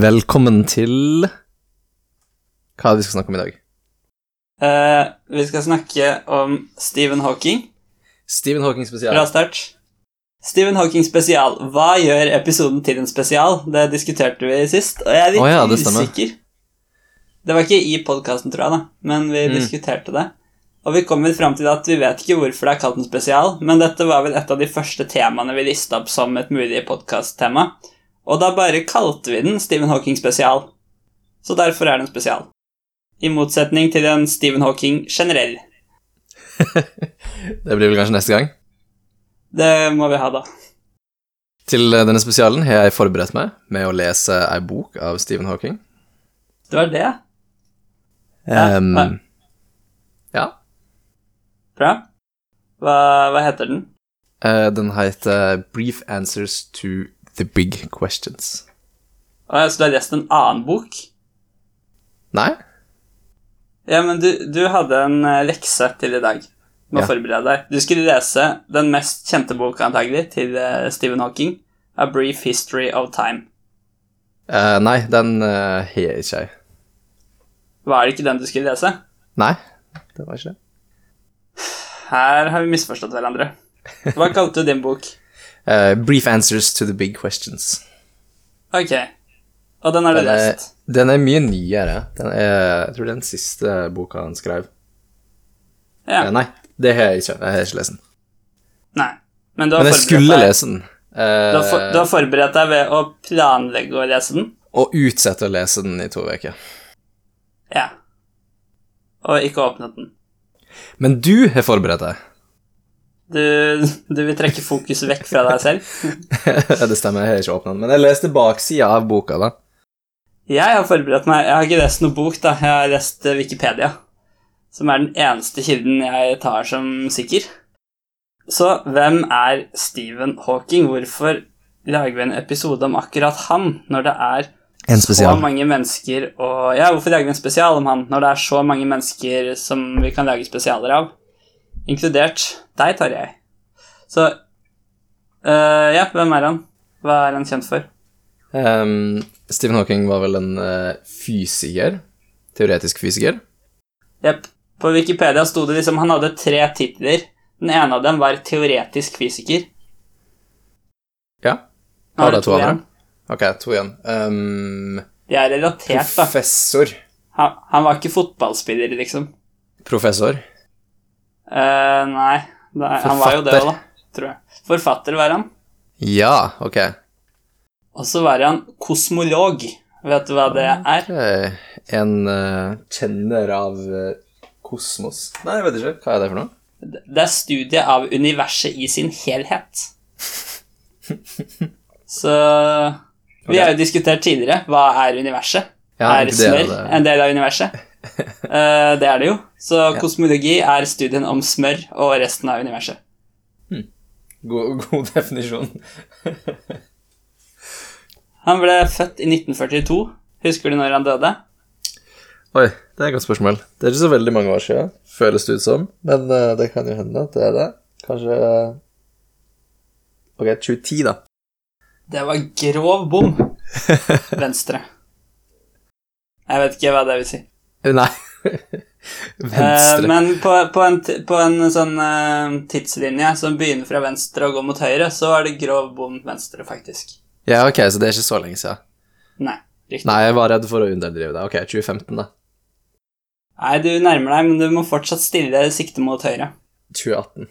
Velkommen til Hva er det vi skal snakke om i dag? Uh, vi skal snakke om Stephen Hawking. Stephen Hawking spesial. Bra start. Stephen Hawking spesial. Hva gjør episoden til en spesial? Det diskuterte vi sist, og jeg er litt oh, ja, det usikker. Det var ikke i podkasten, tror jeg, da, men vi Mm. diskuterte det. Og vi kom vel fram til at vi vet ikke hvorfor det er kalt en spesial, men dette var vel et av de første temaene vi lista opp som et mulig podkasttema. Og da bare kalte vi den Stephen Hawking spesial. Så derfor er den spesial. I motsetning til en Stephen Hawking generell. Det blir vel kanskje neste gang. Det må vi ha, da. Til denne spesialen har jeg forberedt meg med å lese ei bok av Stephen Hawking. Det var det. Ja, Ehm, nei. ja. Bra. Hva, hva heter den? Uh, den heter Brief Answers to the Big Questions. Ja, så du har lest en annen bok? Nei? Ja, men du, du hadde en eh, lekse til i dag. Du må Ja. forberede deg. Du skulle lese den mest kjente boka antagelig til eh, Stephen Hawking, A Brief History of Time. Uh, nei, den uh, har jeg ikke. Var det ikke den du skulle lese? Nei, det var ikke det. Her har vi misforstått hverandre. Hva kalte du din bok? Eh, brief Answers to the Big Questions. Ok. Og den har du lest? den er mye nyere. Den er, jeg tror det er den siste boka han skrev. Ja. Eh, nei, det har jeg ikke. Jeg har ikke lest den. Nei. Men du har, Men jeg skulle deg, lese den. Eh, du, har for, du har forberedt deg ved å planlegge å lese den? Og utsette å lese den i to uker. Ja. Og ikke åpnet den. Men du har forberedt deg. Du, du vil trekke fokuset vekk fra deg selv? det stemmer, jeg har ikke åpnet den. Men jeg leste baksida av boka, da. Jeg har forberedt meg. Jeg har ikke lest noen bok, da. Jeg har lest eh, Wikipedia. Som er den eneste kilden jeg tar som sikker. Så hvem er Stephen Hawking? Hvorfor lager vi en episode om akkurat han, når det er En så mange mennesker og Ja, hvorfor lager vi en spesial om han, når det er så mange mennesker som vi kan lage spesialer av? Inkludert deg, Tarjei. Så uh, Ja, hvem er han? Hva er han kjent for? Um, Stephen Hawking var vel en uh, fysiker. Teoretisk fysiker. Jepp. På Wikipedia sto det liksom Han hadde tre titler. Den ene av dem var teoretisk fysiker. Ja. Har du to andre? Ok, to igjen. Um, De er relatert, da. professor. Han, han var ikke fotballspiller, liksom. Professor. Eh, nei, nei han var jo det da. Tror jeg. Forfatter var han. Ja, ok. Og så var han kosmolog. Vet du hva det er? Okay. En uh, kjenner av uh, kosmos Nei, jeg vet ikke. Hva er det for noe? Det er studiet av universet i sin helhet. Så Vi har jo diskutert tidligere hva er universet. Ja, er det, det- en del av universet? Eh, det er det jo. Så kosmologi er studien om smør og resten av universet. God, god definisjon. Han ble født i 1942. Husker du når han døde? Oi, det er et godt spørsmål. Det er ikke så veldig mange år siden, føles det ut som. Men eh, det kan jo hende at det er det. Kanskje eh, Ok, 2010, da. Det var grov bom. Venstre. Jeg vet ikke hva det vil si. Nei. Eh, Venstre. men på, på, en, på en sånn eh, tidslinje som begynner fra venstre og går mot høyre, så er det grov bom venstre, faktisk. Ja, ok, så det er ikke så lenge siden. Nei, riktig. Nei, jeg var redd for å underdrive deg. Ok, 2015, da. Nei, du nærmer deg, men du må fortsatt stille sikte mot høyre. 2018.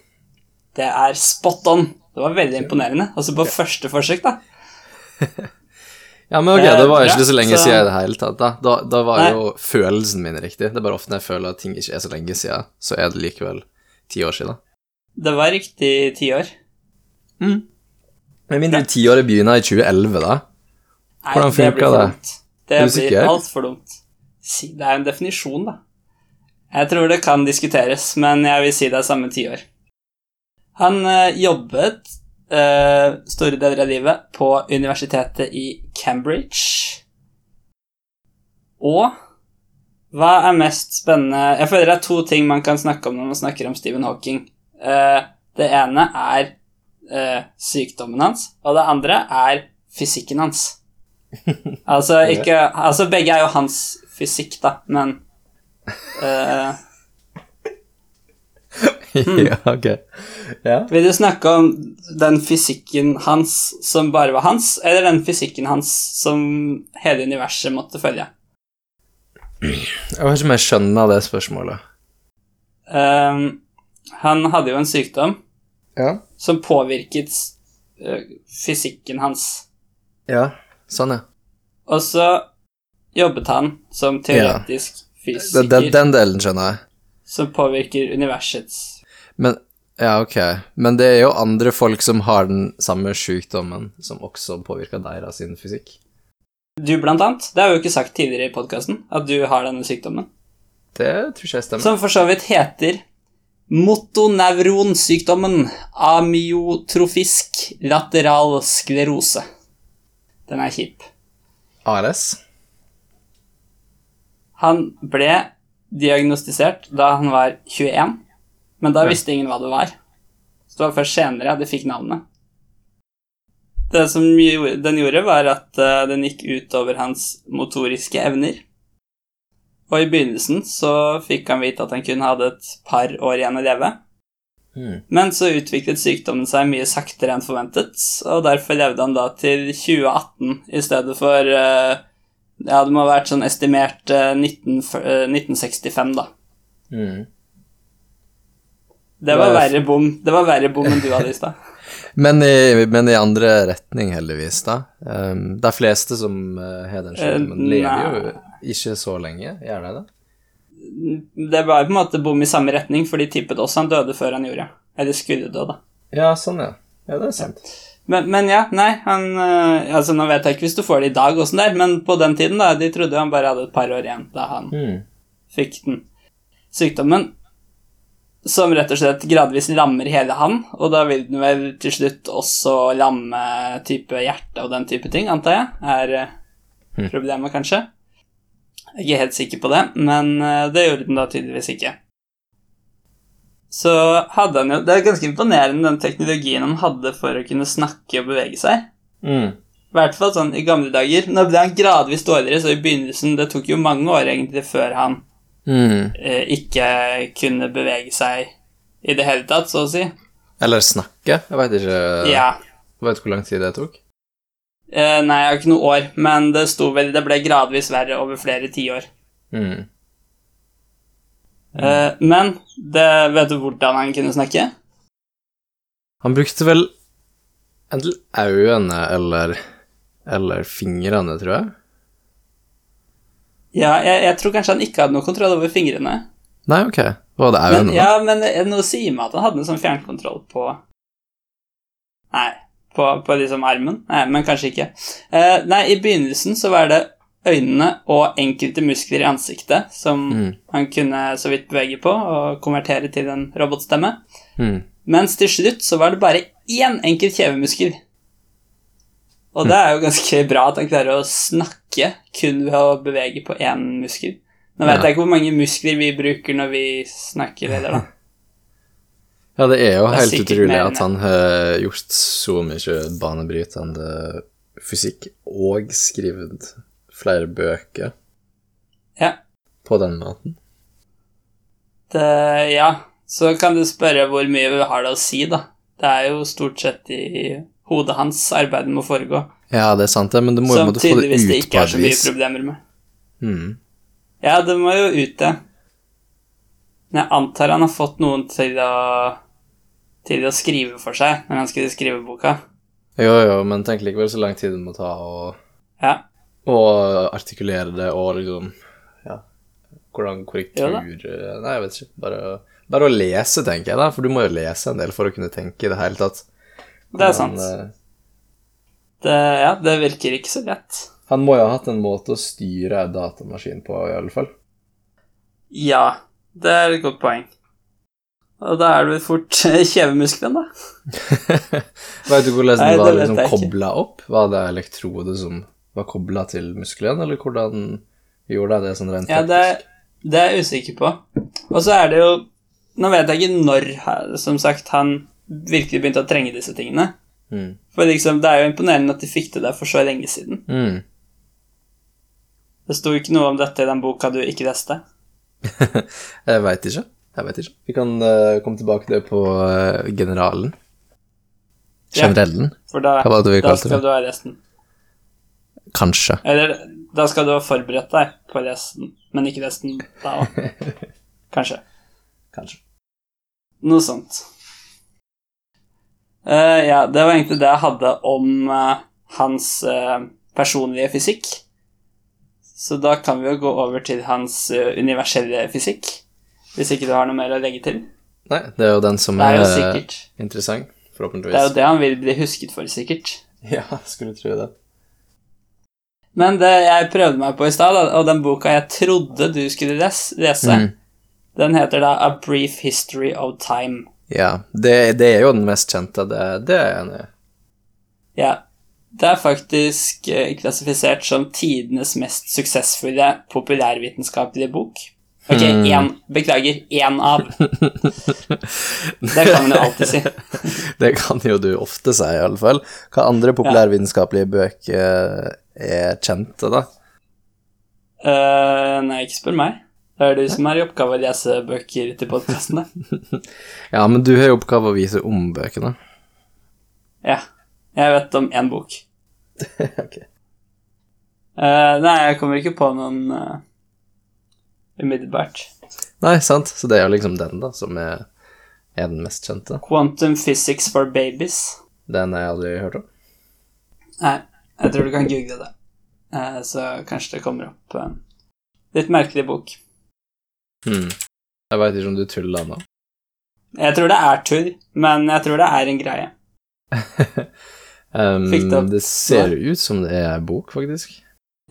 Det er spot on. Det var veldig imponerende. Altså på første forsøk, da. Ja, men ok, Eh, det var jo ikke ikke så lenge så- siden i det hele tatt. Da, da, da var Nei. jo følelsen min riktig. Det er bare ofte når jeg føler at ting ikke er så lenge siden, så er det likevel ti år siden. Det var riktig ti år. Mm. Med mindre tiåret begynner i 2011, da. Hvordan det blir det? Det Er blir altfor dumt. Det er en definisjon, da. Jeg tror det kan diskuteres, men jeg vil si det er samme tiår. Han eh, jobbet eh, store deler av livet på universitetet i Cambridge. Og hva er mest spennende Jeg føler det er to ting man kan snakke om når man snakker om Stephen Hawking. Uh, det ene er uh, sykdommen hans, og det andre er fysikken hans. Altså, ikke Altså, begge er jo hans fysikk, da, men eh, ja, ok. Ja. Vil du snakke om den fysikken hans som bare var hans, eller den fysikken hans som hele universet måtte følge? Jeg vet ikke om jeg skjønner det spørsmålet. Um, han hadde jo en sykdom Ja. som påvirket eh, fysikken hans. Ja, sånn, ja. Og så jobbet han som teoretisk ja. fysiker den, den delen skjønner jeg. som påvirker universets Men Ja, ok. Men det er jo andre folk som har den samme sykdommen, som også påvirker deres sin fysikk. Du, blant annet. Det har vi jo ikke sagt tidligere i podkasten, at du har denne sykdommen. Det tror ikke jeg stemmer. Som for så vidt heter motonevronsykdommen amyotrofisk lateral sklerose. Den er kjip. ALS? Han ble diagnostisert da han var 21, men da visste ingen hva det var. Så det var først senere de fikk navnet. Det som den gjorde, var at eh, den gikk ut over hans motoriske evner. Og i begynnelsen så fikk han vite at han kun hadde et par år igjen å leve. Mm. Men så utviklet sykdommen seg mye saktere enn forventet, og derfor levde han da til 2018 i stedet for eh, Ja, det må ha vært sånn estimert eh, 19, eh, 1965, da. Mm. Det var er- verre bom Det var verre bom enn du hadde i stad. Men, i, men i andre retning, heldigvis, da. Um, de fleste som uh, har den sykdommen, men lever jo ikke så lenge, gjør de det? Det var på en måte bom i samme retning, for de tippet også han døde før han gjorde. Eller skulle dø, da. Ja, sånn, ja. Ja, det er sant. Men, men ja, nei, han eh, Altså, nå vet jeg ikke hvis du får det i dag, åssen det er, men på den tiden, da, de trodde han bare hadde et par år igjen da han Mm. fikk den sykdommen. Som rett og slett gradvis lammer hele han, og da vil den vel til slutt også lamme type hjerte og den type ting, antar jeg, er eh, Hmm. problemet, kanskje. Jeg er ikke helt sikker på det, men eh, det gjorde den da tydeligvis ikke. Så hadde han jo Det er ganske imponerende den teknologien han hadde for å kunne snakke og bevege seg. Mm. I hvert fall sånn i gamle dager. Nå ble han gradvis dårligere, så i begynnelsen Det tok jo mange år egentlig før han Mm. eh, ikke kunne bevege seg i det hele tatt, så å si. Eller snakke. Jeg veit ikke Ja. Vet du hvor lang tid det tok? Eh, nei, jeg har ikke noe år, men det sto vel Det ble gradvis verre over flere tiår. Mm. Eh, men det, vet du hvordan han kunne snakke? Han brukte vel enten øynene eller eller fingrene, tror jeg. Ja, jeg, jeg tror kanskje han ikke hadde noe kontroll over fingrene. Nei, ok. Var det Men, øynene? ja, men eh, noe sier meg at han hadde en sånn fjernkontroll på Nei, på, på liksom armen. Nei, men kanskje ikke. Eh, nei, i begynnelsen så var det øynene og enkelte muskler i ansiktet som Mm. han kunne så vidt bevege på og konvertere til en robotstemme. Mm. Mens til slutt så var det bare én enkelt kjevemuskel. Og det er jo ganske bra at han klarer å snakke kun ved å bevege på én muskel. Nå vet Ja. jeg ikke hvor mange muskler vi bruker når vi snakker, eller da. Ja, det er jo Det er helt utrolig at han har gjort så mye banebrytende fysikk og skrevet flere bøker Ja. på den måten. Det, ja, så kan du spørre hvor mye vi har det å si, da. Det er jo stort sett i hodet hans arbeidet må foregå, Ja, det er sant, det, men du må jo som få det tydeligvis det ut ikke er så mye vis. problemer med. Mm. Ja, det må jo ut, det. Men jeg antar han har fått noen til å til å skrive for seg når han skulle skrive boka. Jo, jo, men tenk likevel så lang tid det må ta å, Ja. artikulere det og liksom Ja, hvordan korrektur Nei, jeg vet ikke. Bare, bare å lese, tenker jeg, da, for du må jo lese en del for å kunne tenke i det hele tatt. Det er sant. Eh, Det, ja, det virker ikke så lett. Han må jo ha hatt en måte å styre datamaskinen datamaskin på, i alle fall. Ja, det er et godt poeng. Og da er vel fort kjevemuskelen, da. Vet du hvordan Nei, det var det liksom kobla opp? Var det elektrode som var kobla til muskelen, eller hvordan gjorde de det sånn rent Ja, det, det er jeg usikker på. Og så er det jo Nå vet jeg ikke når, som sagt, han virkelig begynte å trenge disse tingene. Mm. For liksom, det er jo imponerende at de fikk det for så lenge siden. Mm. Det sto ikke noe om dette i den boka du ikke leste. Jeg veit ikke. Jeg vet ikke. Vi kan uh, komme tilbake til det på uh, generalen. Ja. Generellen, For da, da skal du ha resten. kanskje. Eller da skal du ha forberedt deg på resten, men ikke resten da òg. Kanskje. Kanskje. Noe sånt. Eh, ja, det var egentlig det jeg hadde om uh, hans uh, personlige fysikk. Så da kan vi jo gå over til hans universelle fysikk. Hvis ikke du har noe mer å legge til. Nei, det er jo den som Det er er, interessant, forhåpentligvis. Det er jo det han vil bli husket for, sikkert. Ja, skulle tro det. Men det jeg prøvde meg på i stad, og den boka jeg trodde du skulle lese, Mm. den heter da A Brief History of Time. Ja, det, det er jo den mest kjente, det, det er jeg enig i. Ja, det er faktisk eh, klassifisert som tidenes mest suksessfulle populærvitenskapelige bok. Ok, én. Mm. Beklager, én av. Det kan man jo alltid si. Det kan jo du ofte si, i alle fall. Hva andre populærvitenskapelige bøker er kjente, da? Uh, nei, ikke spør meg. Det er du som har i oppgave å lese bøker til podkastene. Ja, men du har i oppgave å vise om bøkene. Ja. Jeg vet om én bok. ok. Uh, nei, jeg kommer ikke på noen uh, umiddelbart. Nei, sant, så det er jo liksom den, da, som er, er den mest kjente. Quantum Physics for Babies. Den har jeg aldri hørt om. Nei, jeg tror du kan google det. uh, så kanskje det kommer opp Uh, Litt merkelig bok. Hmm. Jeg veit ikke om du tuller nå. Jeg tror det er tull, men jeg tror det er en greie. Um, det det ser ut som det er en bok, faktisk.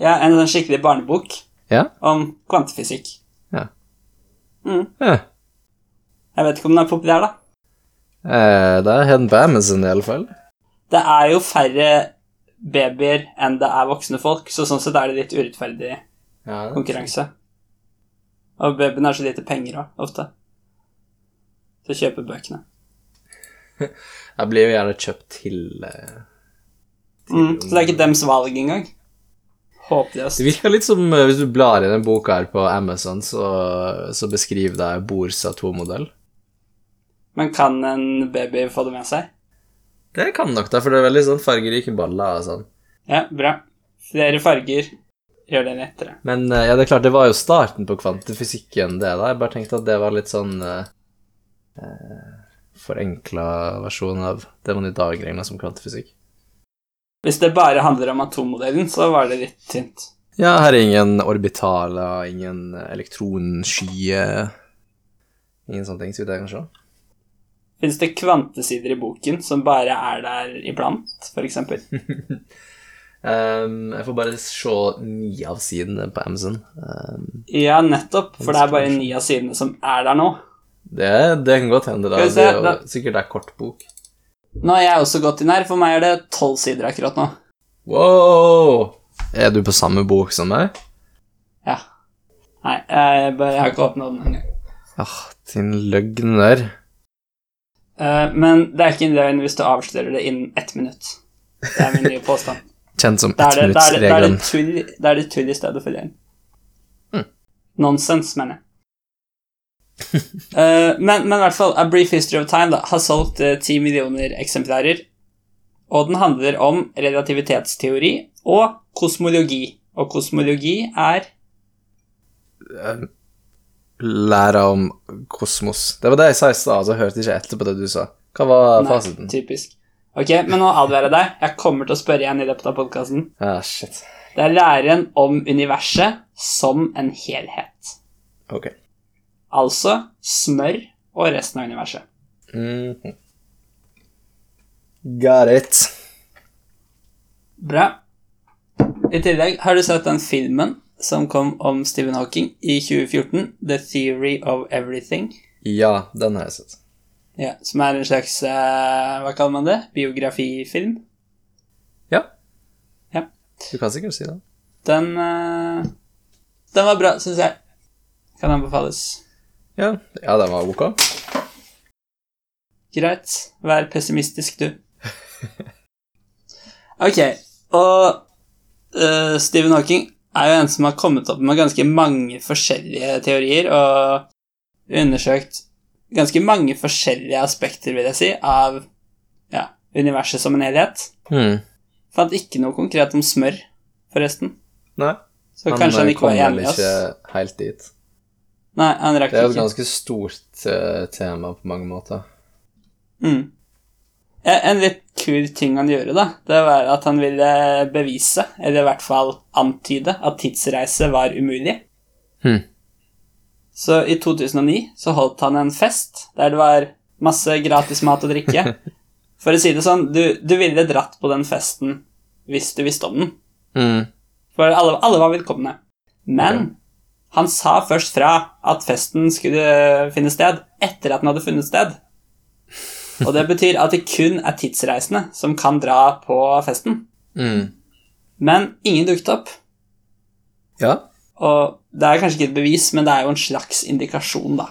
Ja, en sånn skikkelig barnebok Ja? om kvantefysikk. Ja. Mm. ja. Jeg vet ikke om den er populær, da. Eh, det er Hedden på i alle fall. Det er jo færre babyer enn det er voksne folk, så sånn sett er det litt urettferdig Ja, konkurranse. Og babyen har så lite penger òg, ofte. Til å kjøpe bøkene. Jeg blir jo gjerne kjøpt til, eh, til Mm, så det er ikke dems valg engang. Håpløst. Det virker litt som eh, hvis du blar i den boka her på Amazon, så, så beskriver det Borsa 2-modell. Men kan en baby få det med seg? Det kan nok, da, for det er veldig sånn fargerike baller og sånn. Ja, bra. Flere farger gjør det lettere. Men eh, ja, det er klart, det var jo starten på kvantefysikken, det da. Jeg bare tenkte at det var litt sånn eh, eh, forenkla versjon av det man i dag regner som kvantefysikk. Hvis det bare handler om atommodellen, så var det litt tynt. Ja, her er ingen orbitaler, ingen elektronskyer Ingen sånne ting, så vidt jeg kan se. Fins det kvantesider i boken som bare er der iblant, f.eks.? Um, jeg får bare se ni av sidene på Amazon. Um, Ja, nettopp, for det er bare ni av sidene som er der nå. det, det kan godt hende, da. Se, Det er jo da- sikkert ei kort bok. Nå har jeg også gått inn her. For meg er det tolv sider akkurat nå. Wow! Er du på samme bok som meg? Ja. Nei, jeg, bare, jeg har ikke åpna den engang. Ah, din løgner. Uh, men det er ikke en løgn hvis du avslører det innen ett minutt. Det er min nye påstand. Kjent som er det, det, er det, tull, i stedet for løgn. Mm. Nonsens, mener jeg. uh, men, men i hvert fall, A Brief History of Time da, har solgt eh, ti millioner eksemplarer. Og den handler om relativitetsteori og kosmologi. Og kosmologi er Læra om kosmos. Det var det jeg sa i stad, så hørte jeg ikke etter på det du sa. Hva var Nei, fasiten? typisk. Ok, men nå advarer jeg deg. Jeg kommer til å spørre igjen i løpet av podkasten. Ah, shit. Det er læren om universet som en helhet. Ok. Altså smør og resten av universet. Mhm. Got it. Bra. I tillegg, har du sett den filmen som kom om Stephen Hawking i 2014, The Theory of Everything? Ja, den har jeg sett. Ja, Som er en slags uh, Hva kaller man det? Biografifilm? Ja. Ja. Du kan sikkert si det. Den uh, Den var bra, syns jeg. Kan anbefales. Ja, ja den var ok. Greit. Vær pessimistisk, du. Ok, og uh, Stephen Hawking er jo en som har kommet opp med ganske mange forskjellige teorier, og undersøkt ganske mange forskjellige aspekter, vil jeg si, av ja, universet som en helhet. Mm. Fant ikke noe konkret om smør, forresten. Nei. Så kanskje han eh, ikke var enig i oss. Han kom ikke helt dit. Nei, han rakk Det er jo et ganske stort uh, tema på mange måter. Mm. En litt kul ting han gjorde, da, det var at han ville bevise, eller i hvert fall antyde, at tidsreise var umulig. Hmm. Så i 2009 så holdt han en fest der det var masse gratis mat og drikke. For å si det sånn, du, du ville dratt på den festen hvis du visste om den. Mm. For alle, alle var velkomne. Men han sa først fra at festen skulle finne sted etter at den hadde funnet sted. Og det betyr at det kun er tidsreisende som kan dra på festen. Mm. Men ingen dukket opp. Ja. Og det er kanskje ikke et bevis, men det er jo en slags indikasjon, da.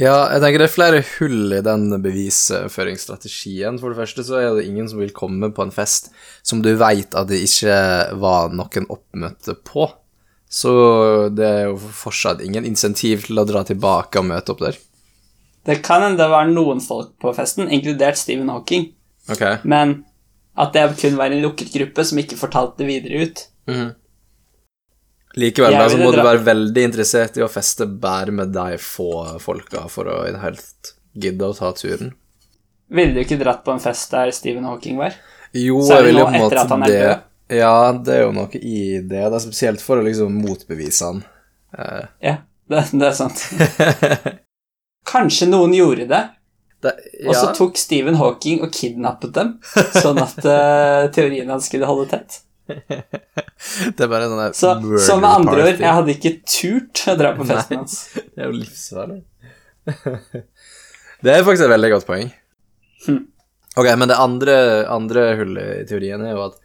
Ja, jeg tenker det er flere hull i den bevisføringsstrategien. For det første så er det ingen som vil komme på en fest som du veit at det ikke var noen oppmøte på. Så det er jo fortsatt ingen insentiv til å dra tilbake og møte opp der. Det kan hende det var noen folk på festen, inkludert Stephen Hawking, Ok. men at det kun var en lukket gruppe som ikke fortalte det videre ut. Mhm. Likevel da, så må du være veldig interessert i å feste bare med de få folka for å i det hele tatt gidde å ta turen. Ville du ikke dratt på en fest der Stephen Hawking var? Jo, jeg ville på en måte det. Ja, det er jo noe i det. Det er spesielt for å liksom motbevise han. Uh. Ja, det, det er sant. Kanskje noen gjorde det, det, og så tok Stephen Hawking og kidnappet dem, sånn at uh, teorien hans skulle holde tett. Det er bare sånn Så, murder så med andre ord, jeg hadde ikke turt å dra på festen hans. Det er jo livsfarlig. det er faktisk et veldig godt poeng. Hm. Ok, men det andre, andre hullet i teorien er jo at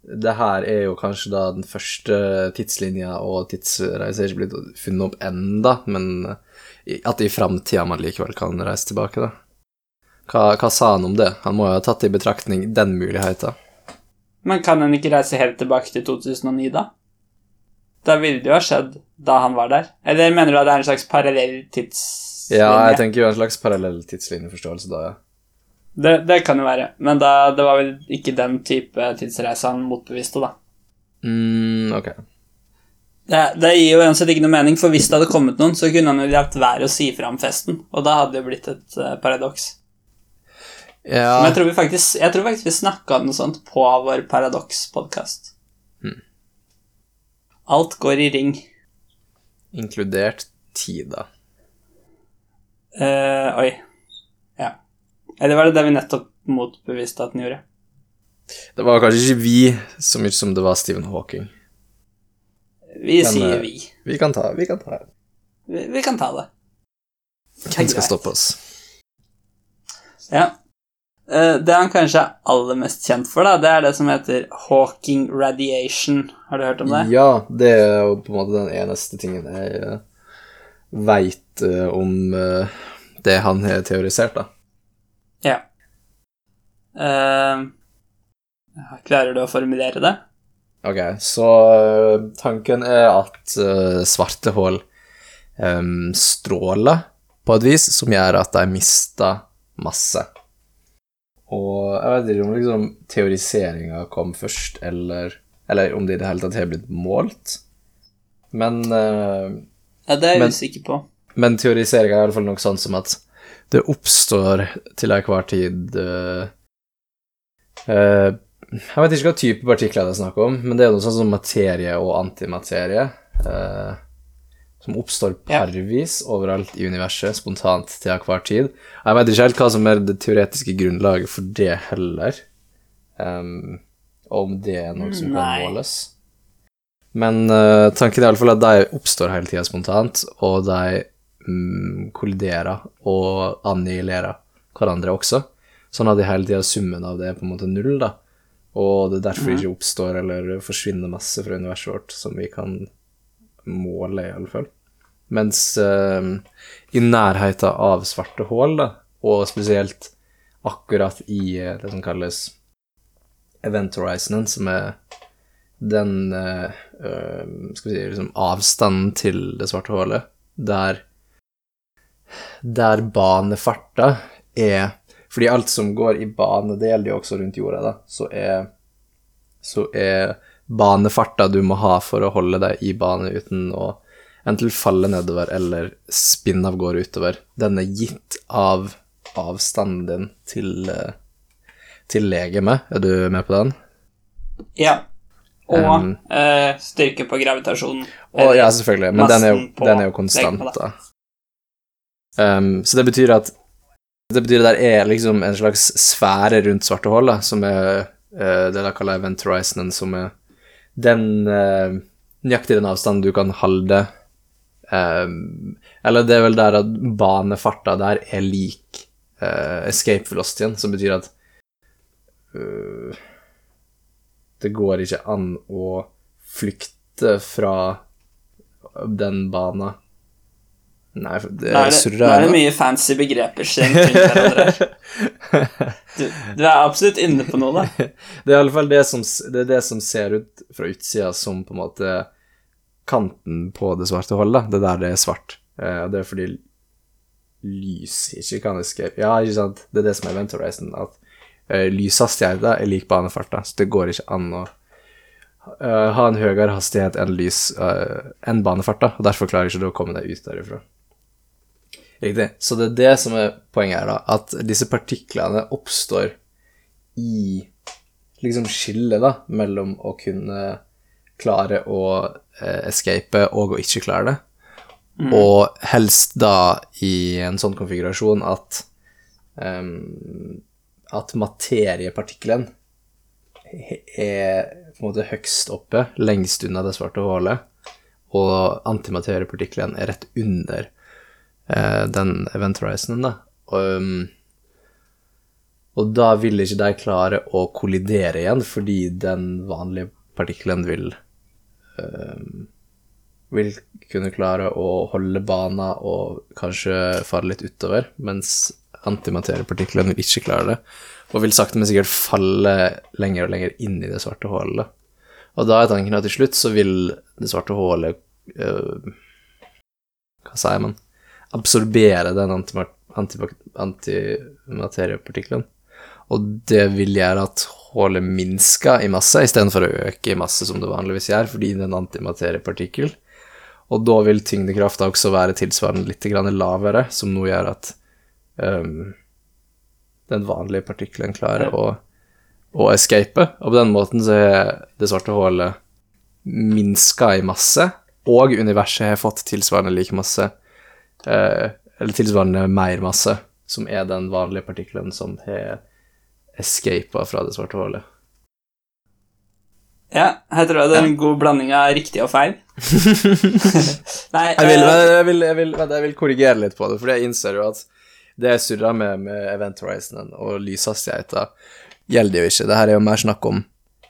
det her er jo kanskje da den første tidslinja, og tidsreise er ikke blitt funnet opp enda, men at i framtida man likevel kan reise tilbake, da. Hva, hva sa han om det? Han må jo ha tatt i betraktning den muligheten. Men kan en ikke reise helt tilbake til 2009, da? Da ville det jo ha skjedd da han var der. Eller mener du at det er en slags parallell tidslinje? Ja, jeg tenker jo en slags parallell tidslinjeforståelse da, ja. det, det kan jo være, men da, det var vel ikke den type tidsreise han motbeviste, da. Mm, ok. Det, det gir jo uansett ikke noe mening, for hvis det hadde kommet noen, så kunne han jo latt være å si fra om festen, og da hadde det jo blitt et uh, paradoks. Ja. Men jeg tror, vi faktisk, jeg tror faktisk vi snakka noe sånt på vår Paradox-podkast. Hmm. Alt går i ring. Inkludert tida. Uh, oi. Ja. Eller var det det vi nettopp motbeviste at den gjorde? Det var kanskje ikke vi så mye som det var Stephen Hawking. Vi Men, sier eh, vi. Vi kan ta, vi kan ta det. vi. Vi kan ta det. Hvem skal stoppe oss? Ja. Eh, Det han kanskje er aller mest kjent for, da, det er det som heter Hawking radiation. Har du hørt om det? Ja, det er jo på en måte den eneste tingen jeg uh, veit om eh, det han har teorisert, da. Ja. Uh, klarer du å formulere det? Ok, så eh, tanken er at eh, svarte hull um, stråler på et vis som gjør at de mister masse. Og jeg vet ikke om liksom teoriseringa kom først, eller, eller om det i det hele tatt har blitt målt. Men, uh, Ja, det er jeg Men- usikker på. men teoriseringa er i hvert fall noe sånn som at det oppstår til enhver tid uh, uh, Jeg vet ikke hva type partikler det er snakk om, men det er noe sånn som materie og antimaterie. eh, som oppstår parvis overalt i universet, spontant til hver tid. Jeg vet ikke helt hva som er det teoretiske grunnlaget for det heller. Um, om det er noe som kan måles. Men uh, tanken er iallfall at de oppstår hele tida spontant, og de mm, kolliderer og annihilerer hverandre også. Sånn at de hele tida summen av det er på en måte null, da. Og det er derfor ikke oppstår eller forsvinner masse fra universet vårt som vi kan måle, i alle fall. Mens eh, i nærheten av svarte hull, da, og spesielt akkurat i eh, det som kalles event horizonen, som er den eh, eh, Skal vi si liksom avstanden til det svarte hullet, der der banefarta er Fordi alt som går i bane, det gjelder jo også rundt jorda, da, så er, så er banefarta du må ha for å holde deg i bane uten å enten falle nedover eller spinne av gårde utover, den er gitt av avstanden din til, eh, til legemet. Er du med på den? Ja. Og Um, styrke på gravitasjonen. Å, ja, selvfølgelig, men den er, jo, den er jo konstant, da. Um, så det betyr at det betyr at det er liksom en slags sfære rundt svarte hull, da, som er uh, det de kaller event horizon, som er den uh, nøyaktig den avstanden du kan holde um, Eller det er vel der at banefarta der er lik uh, escape velocityen, som betyr at uh, det går ikke an å flykte fra den bana. Nei, det er det, nå er det mye fancy begreper slengt rundt hverandre. Du, du er absolutt inne på noe, da. Det er i alle fall det som, det er det som ser ut fra utsida som på en måte kanten på det svarte hullet. Det er der det er svart. Eh, det er fordi lys ikke kan escape. Ja, ikke sant? Det er det som er event horizon, at uh, lyshastigheten er lik banefarta, så det går ikke an å eh, ha en høyere hastighet enn lys eh, enn banefarta, og derfor klarer ikke du å komme deg ut derifra. Riktig. Så det er det som er poenget her, da, at disse partiklene oppstår i liksom skillet da, mellom å kunne klare å eh, escape og å ikke klare det. Og helst da i en sånn konfigurasjon at um, at materiepartikkelen er på en måte høgst oppe, lengst unna det svarte hullet, og antimateriepartikkelen er rett under den event horizonen, da. Og, um, og da vil ikke de klare å kollidere igjen, fordi den vanlige partikkelen vil um, vil kunne klare å holde bana og kanskje fare litt utover, mens antimateriepartikkelen vil ikke klare det, og vil sakte, men sikkert falle lenger og lenger inn i det svarte hullet. Og da er tanken at til slutt så vil det svarte hullet øh, Hva sier man? Absorbere den antima- antimateriepartikkelen. Og det vil gjøre at hullet minsker i masse, istedenfor å øke i masse, som det vanligvis gjør, fordi det er en antimateriepartikkel. Og da vil tyngdekrafta også være tilsvarende litt lavere, som nå gjør at um, den vanlige partikkelen klarer å, å escape. Og på den måten så er det svarte hullet minska i masse, og universet har fått tilsvarende like masse, eller tilsvarende mer masse, som er den vanlige partikkelen som har escapa fra det svarte hullet. Ja, her tror jeg det er en god blanding av riktig og feil. Nei, Jeg vil, eh, jeg, vil, jeg, vil, jeg vil korrigere litt på det, for jeg innser jo at det jeg surrer med med Event Horizonen og lyshastigheten, gjelder jo ikke. Det her er jo mer snakk om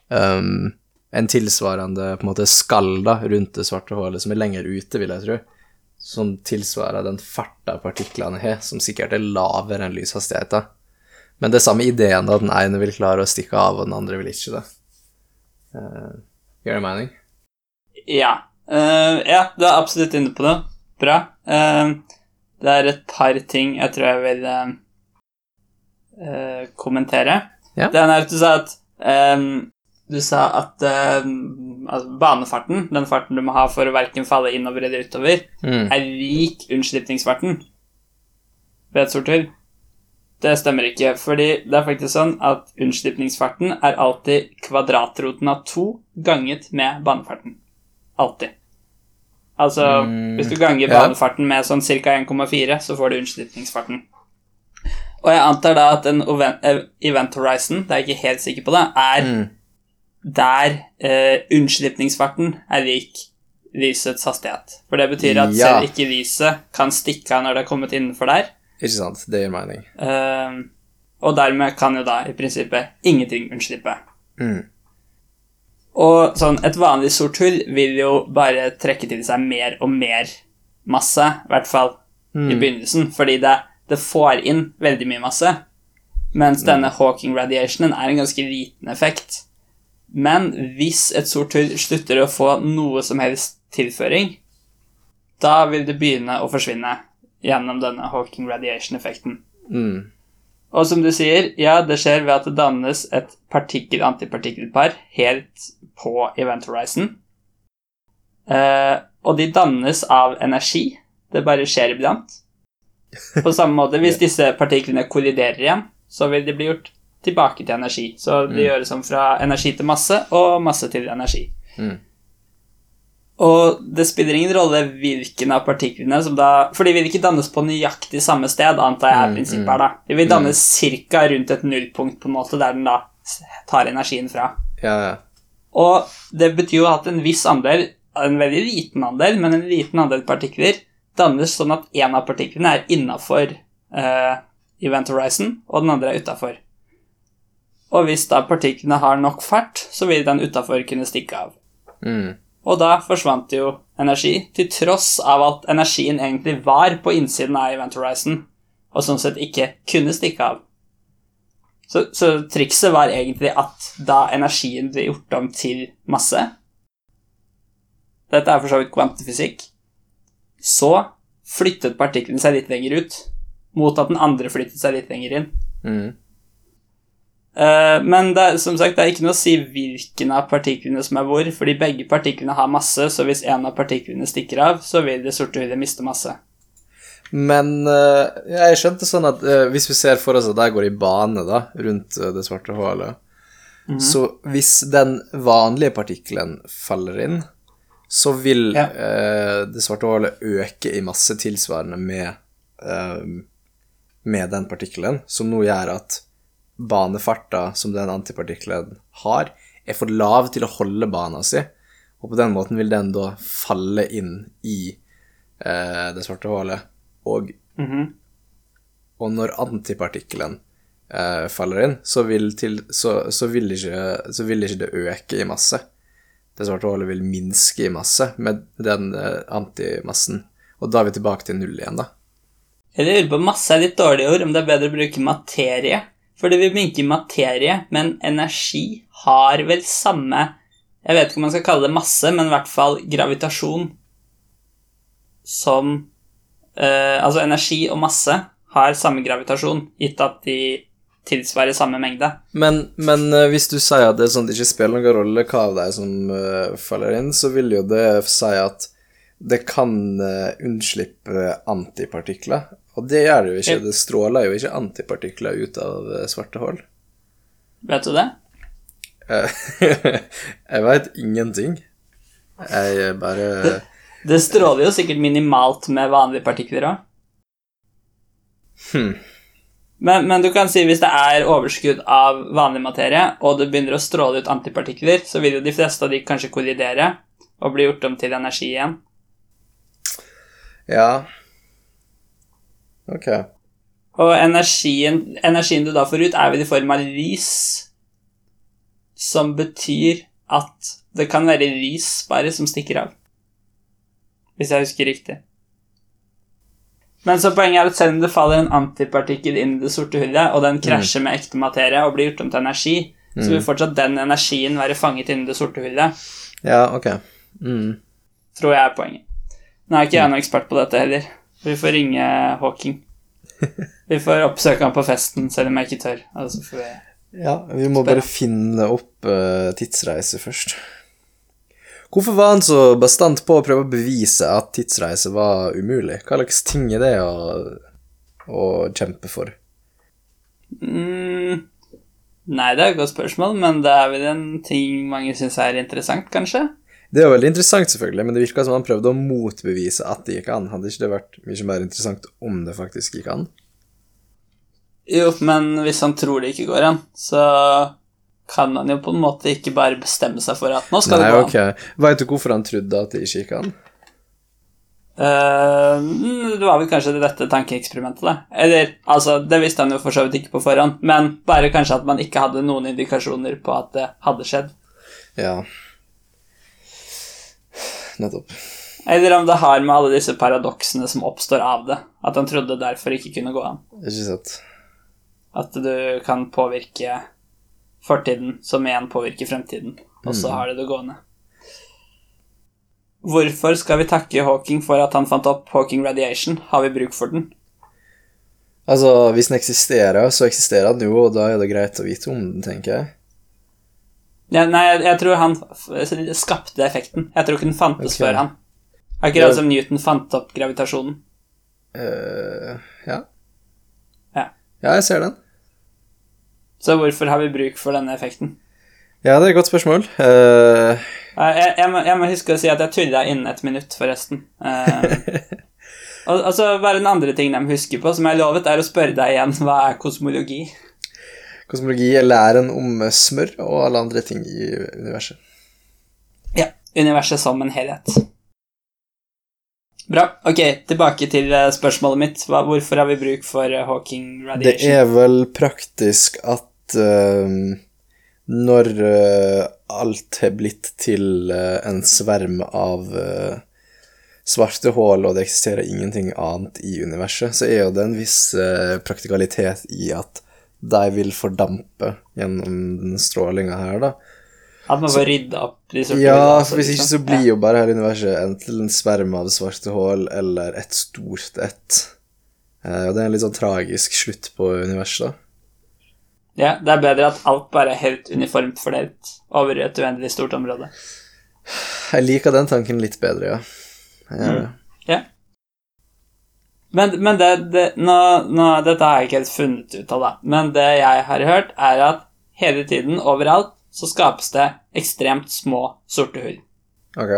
um, en tilsvarende på en måte skall da, rundt det svarte hullet, som er lenger ute, vil jeg tro, som tilsvarer den farta partiklene har, som sikkert er lavere enn lyshastigheten. Men det er samme ideen, da, den ene vil klare å stikke av, og den andre vil ikke det. Uh, Gjør det mening? Ja. Uh, ja, du er absolutt inne på det. Bra. Uh, det er et par ting jeg tror jeg vil kommentere. Ja. Det ene er at du sa at eh, Du sa at uh, altså banefarten, den farten du må ha for å verken falle innover eller utover, Mm. er lik unnslipningsfarten ved et. Det stemmer ikke, fordi det er faktisk sånn at unnslipningsfarten er alltid kvadratroten av to ganget med banefarten. Alltid. Altså, Mm, hvis du ganger banefarten med sånn ca. 1,4, så får du unnslipningsfarten. Og jeg antar da at en eh, event horizon, det er jeg ikke helt sikker på det, er Mm. Der eh, unnslipningsfarten er lik lysets hastighet. For det betyr at Ja. selv ikke lyset kan stikke av når det er kommet innenfor der. Ikke sant? Det gir mening. Eh, og dermed kan jo da i prinsippet ingenting unnslippe. Mm. Og sånn, et vanlig sort hull vil jo bare trekke til seg mer og mer masse, i hvert fall i begynnelsen, fordi det, det får inn veldig mye masse. Mens denne Hawking radiationen er en ganske liten effekt. Men hvis et sort hull slutter å få noe som helst tilføring, da vil det begynne å forsvinne gjennom denne Hawking radiation-effekten. Mm. Og som du sier, ja, det skjer ved at det dannes et partikkel-antipartikkelpar helt på event horizon. Eh, og de dannes av energi. Det bare skjer iblant. På samme måte, hvis disse partiklene kolliderer igjen, så vil de bli gjort tilbake til energi. Så det mm. gjøres om fra energi til masse, og masse til energi. Mm. Og det spiller ingen rolle hvilken av partiklene som da For de vil ikke dannes på nøyaktig samme sted, antar jeg er Mm, prinsippet mm. her, da. De vil dannes cirka rundt et nullpunkt, på en måte, der den da tar energien fra. Ja, ja. Og det betyr jo at en viss andel, en veldig liten andel, men en liten andel partikler dannes sånn at en av partiklene er innafor uh, event horizon, og den andre er utafor. Og hvis da partiklene har nok fart, så vil den utafor kunne stikke av. Mm. Og da forsvant jo energi, til tross av at energien egentlig var på innsiden av Event Horizon, og sånn sett ikke kunne stikke av. Så, så trikset var egentlig at da energien ble gjort om til masse Dette er for så vidt kvantefysikk. Så flyttet partiklene seg litt lenger ut, mot at den andre flyttet seg litt lenger inn. Mm. Eh, men det er, som sagt, det er ikke noe å si hvilken av partiklene som er hvor, fordi begge partiklene har masse, så hvis en av partiklene stikker av, så vil det sorte hullet miste masse. Men eh, jeg skjønte sånn at eh, hvis vi ser for oss at jeg går i bane da, rundt det svarte hullet, så hvis den vanlige partikkelen faller inn, så vil Ja. eh, det svarte hullet øke i masse tilsvarende med, eh, med den partikkelen, som nå gjør at banefarta som den antipartikkelen har, er for lav til å holde bana si, og på den måten vil den da falle inn i eh, det svarte hullet. Og, Mhm. og når antipartikkelen eh, faller inn, så vil, til, så, så, vil ikke, så vil ikke det øke i masse. Det svarte hullet vil minske i masse med den eh, antimassen. Og da er vi tilbake til null igjen, da. Jeg lurer på masse er litt dårlige ord, om det er bedre å bruke materie. For det vil minke materie, men energi har vel samme Jeg vet ikke om man skal kalle det masse, men i hvert fall gravitasjon som eh, Altså energi og masse har samme gravitasjon, gitt at de tilsvarer samme mengde. Men, men eh, hvis du sier at det sånn det ikke spiller noen rolle hva av deg som uh, faller inn, så vil jo det si at det kan uh, unnslippe antipartikler. Og det gjør det jo ikke. Det stråler jo ikke antipartikler ut av eh, svarte hull. Vet du det? Eh, jeg veit ingenting. Jeg bare Det stråler jo sikkert minimalt med vanlige partikler òg. Hmm. Men, men du kan si hvis det er overskudd av vanlig materie, og det begynner å stråle ut antipartikler, så vil jo de fleste av de kanskje kollidere og bli gjort om til energi igjen. Ja. Ok. Og energien, energien du da får ut, er vel i form av lys, som betyr at det kan være lys bare som stikker av. Hvis jeg husker riktig. Men så poenget er at selv om det faller en antipartikkel inn i det sorte hullet, og den krasjer med ekte materie og blir gjort om til energi, så vil fortsatt den energien være fanget inni det sorte hullet, Ja, ok. Mm. tror jeg er poenget. Nå er ikke jeg noen ekspert på dette heller. Vi får ringe Hawking. Vi får oppsøke han på festen, selv om jeg ikke tør. Altså vi Ja, vi må bare finne opp uh, tidsreise først. Hvorfor var han så bastant på å prøve å bevise at tidsreise var umulig? Hva slags ting er det å, å kjempe for? mm, Nei, det er et godt spørsmål, men det er vel en ting mange syns er interessant, kanskje? Det er veldig interessant, selvfølgelig, men det virka som han prøvde å motbevise at det gikk an. Hadde ikke det vært mye mer interessant om det faktisk gikk an? Jo, men hvis han tror det ikke går an, så kan han jo på en måte ikke bare bestemme seg for at nå skal Nei, det gå an. ok. Veit du hvorfor han trodde at det ikke gikk an? Mm, det var vel kanskje dette tankeeksperimentet, da. Eller, altså, det visste han jo for så vidt ikke på forhånd, men bare kanskje at man ikke hadde noen indikasjoner på at det hadde skjedd. Ja. Nettopp. Eller om det har med alle disse paradoksene som oppstår av det, at han trodde derfor ikke kunne gå an. Ikke sant. At du kan påvirke fortiden, som igjen påvirker fremtiden. Og så har det det gående. Hvorfor skal vi takke Hawking for at han fant opp Hawking radiation? Har vi bruk for den? Altså, hvis den eksisterer, så eksisterer den jo, og da er det greit å vite om den, tenker jeg. Ja, nei, jeg, jeg tror han skapte effekten. Jeg tror ikke den fantes okay. før han. Akkurat som Newton fant opp gravitasjonen. Uh, ja. Ja. Ja, jeg ser den. Så hvorfor har vi bruk for denne effekten? Ja, det er et godt spørsmål. Eh, Jeg, jeg, må, jeg må huske å si at jeg tulla innen et minutt, forresten. Uh... og, og så bare den andre tingen jeg må huske på, som jeg lovet, er å spørre deg igjen hva er kosmologi? Kosmologi er læren om smør og alle andre ting i universet. Ja, universet som en helhet. Bra. Ok, tilbake til eh, spørsmålet mitt. Hva, hvorfor har vi bruk for Hawking radiation? Det er vel praktisk at uh, når uh, alt har blitt til uh, en sverm av eh, svarte hull, og det eksisterer ingenting annet i universet, så er jo det en viss eh, praktikalitet i at de vil fordampe gjennom den strålinga her, da. At man får rydda opp de sorte Ja, for hvis ikke liksom. så blir jo bare hele universet enten en sverm av svarte hull eller et stort et. Eh, og det er en litt sånn tragisk slutt på universet, da. Ja, det er bedre at alt bare er helt uniformt fordelt over et uendelig stort område. Jeg liker den tanken litt bedre, ja. Jeg gjør det. Ja. Men, men det, det nå, nå, Dette har jeg ikke helt funnet ut av, da. Men det jeg har hørt, er at hele tiden, overalt, så skapes det ekstremt små sorte hull. Ok.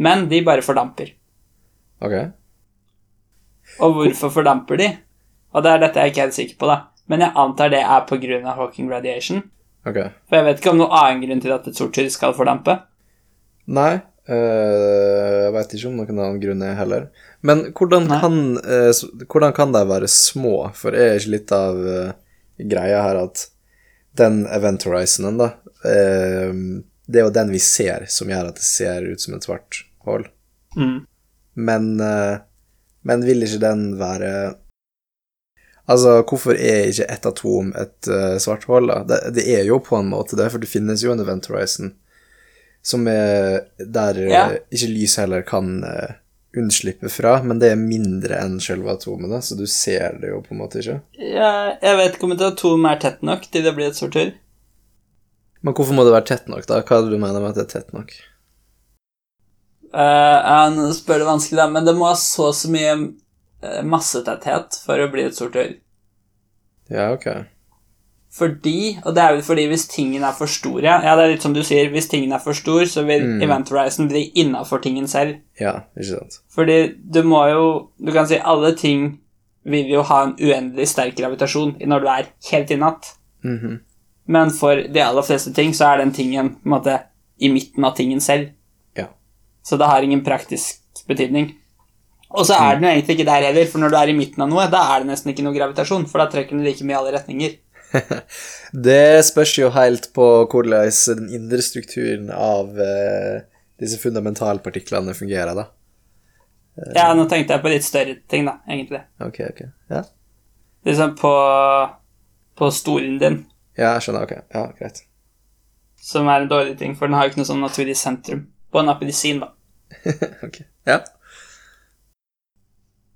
Men de bare fordamper. Ok. Og hvorfor fordamper de? Og det er dette jeg ikke er helt sikker på, da. Men jeg antar det er av Hawking radiation. Ok. For jeg vet ikke om noen annen grunn til at et sort hull skal fordampe. Nei, eh, jeg veit ikke om noen annen grunn er heller. Men hvordan kan, uh, hvordan kan de være små? For er ikke litt av uh, greia her at den event horizonen, da Det er jo den vi ser, som gjør at det ser ut som et svart hull. Mm. Men, men vil ikke den være Altså, hvorfor er ikke ett atom et uh, svart hull, da? Det, det er jo på en måte det, for det finnes jo en event horizon som er der eh, Ja. ikke lys heller kan eh, unnslippe fra, men det er mindre enn selve atomet, da, så du ser det jo på en måte ikke. Ja, jeg vet ikke om et atom er tett nok til det blir et sort hull. Men hvorfor må det være tett nok, da? Hva er det du mener med at det er tett nok? Uh, nå spør det vanskelig, da, men det må ha så så mye massetetthet for å bli et sort hull. Ja, ok. Fordi, og det er vel fordi hvis tingen er for store Ja, det er litt som du sier, hvis tingen er for stor, så vil Mm. event horizon bli innafor tingen selv. Ja, ikke sant. Fordi du må jo Du kan si alle ting vil jo ha en uendelig sterk gravitasjon når du er helt innatt. Mhm. Men for de aller fleste ting så er den tingen på en måte i midten av tingen selv. Ja. Så det har ingen praktisk betydning. Og så er den jo egentlig ikke der heller, for når du er i midten av noe, da er det nesten ikke noe gravitasjon, for da trekker den like mye i alle retninger. Det spørs jo helt på hvordan den indre strukturen av eh, disse fundamentalpartiklene fungerer, da. Ja, nå tenkte jeg på litt større ting, da, egentlig. Ok, ok. Ja, Liksom på, på stolen din, ja jeg skjønner. Ok, ja, greit. som er en dårlig ting, for den har jo ikke noe sånn naturlig sentrum. På en appelsin, da. ok. Ja.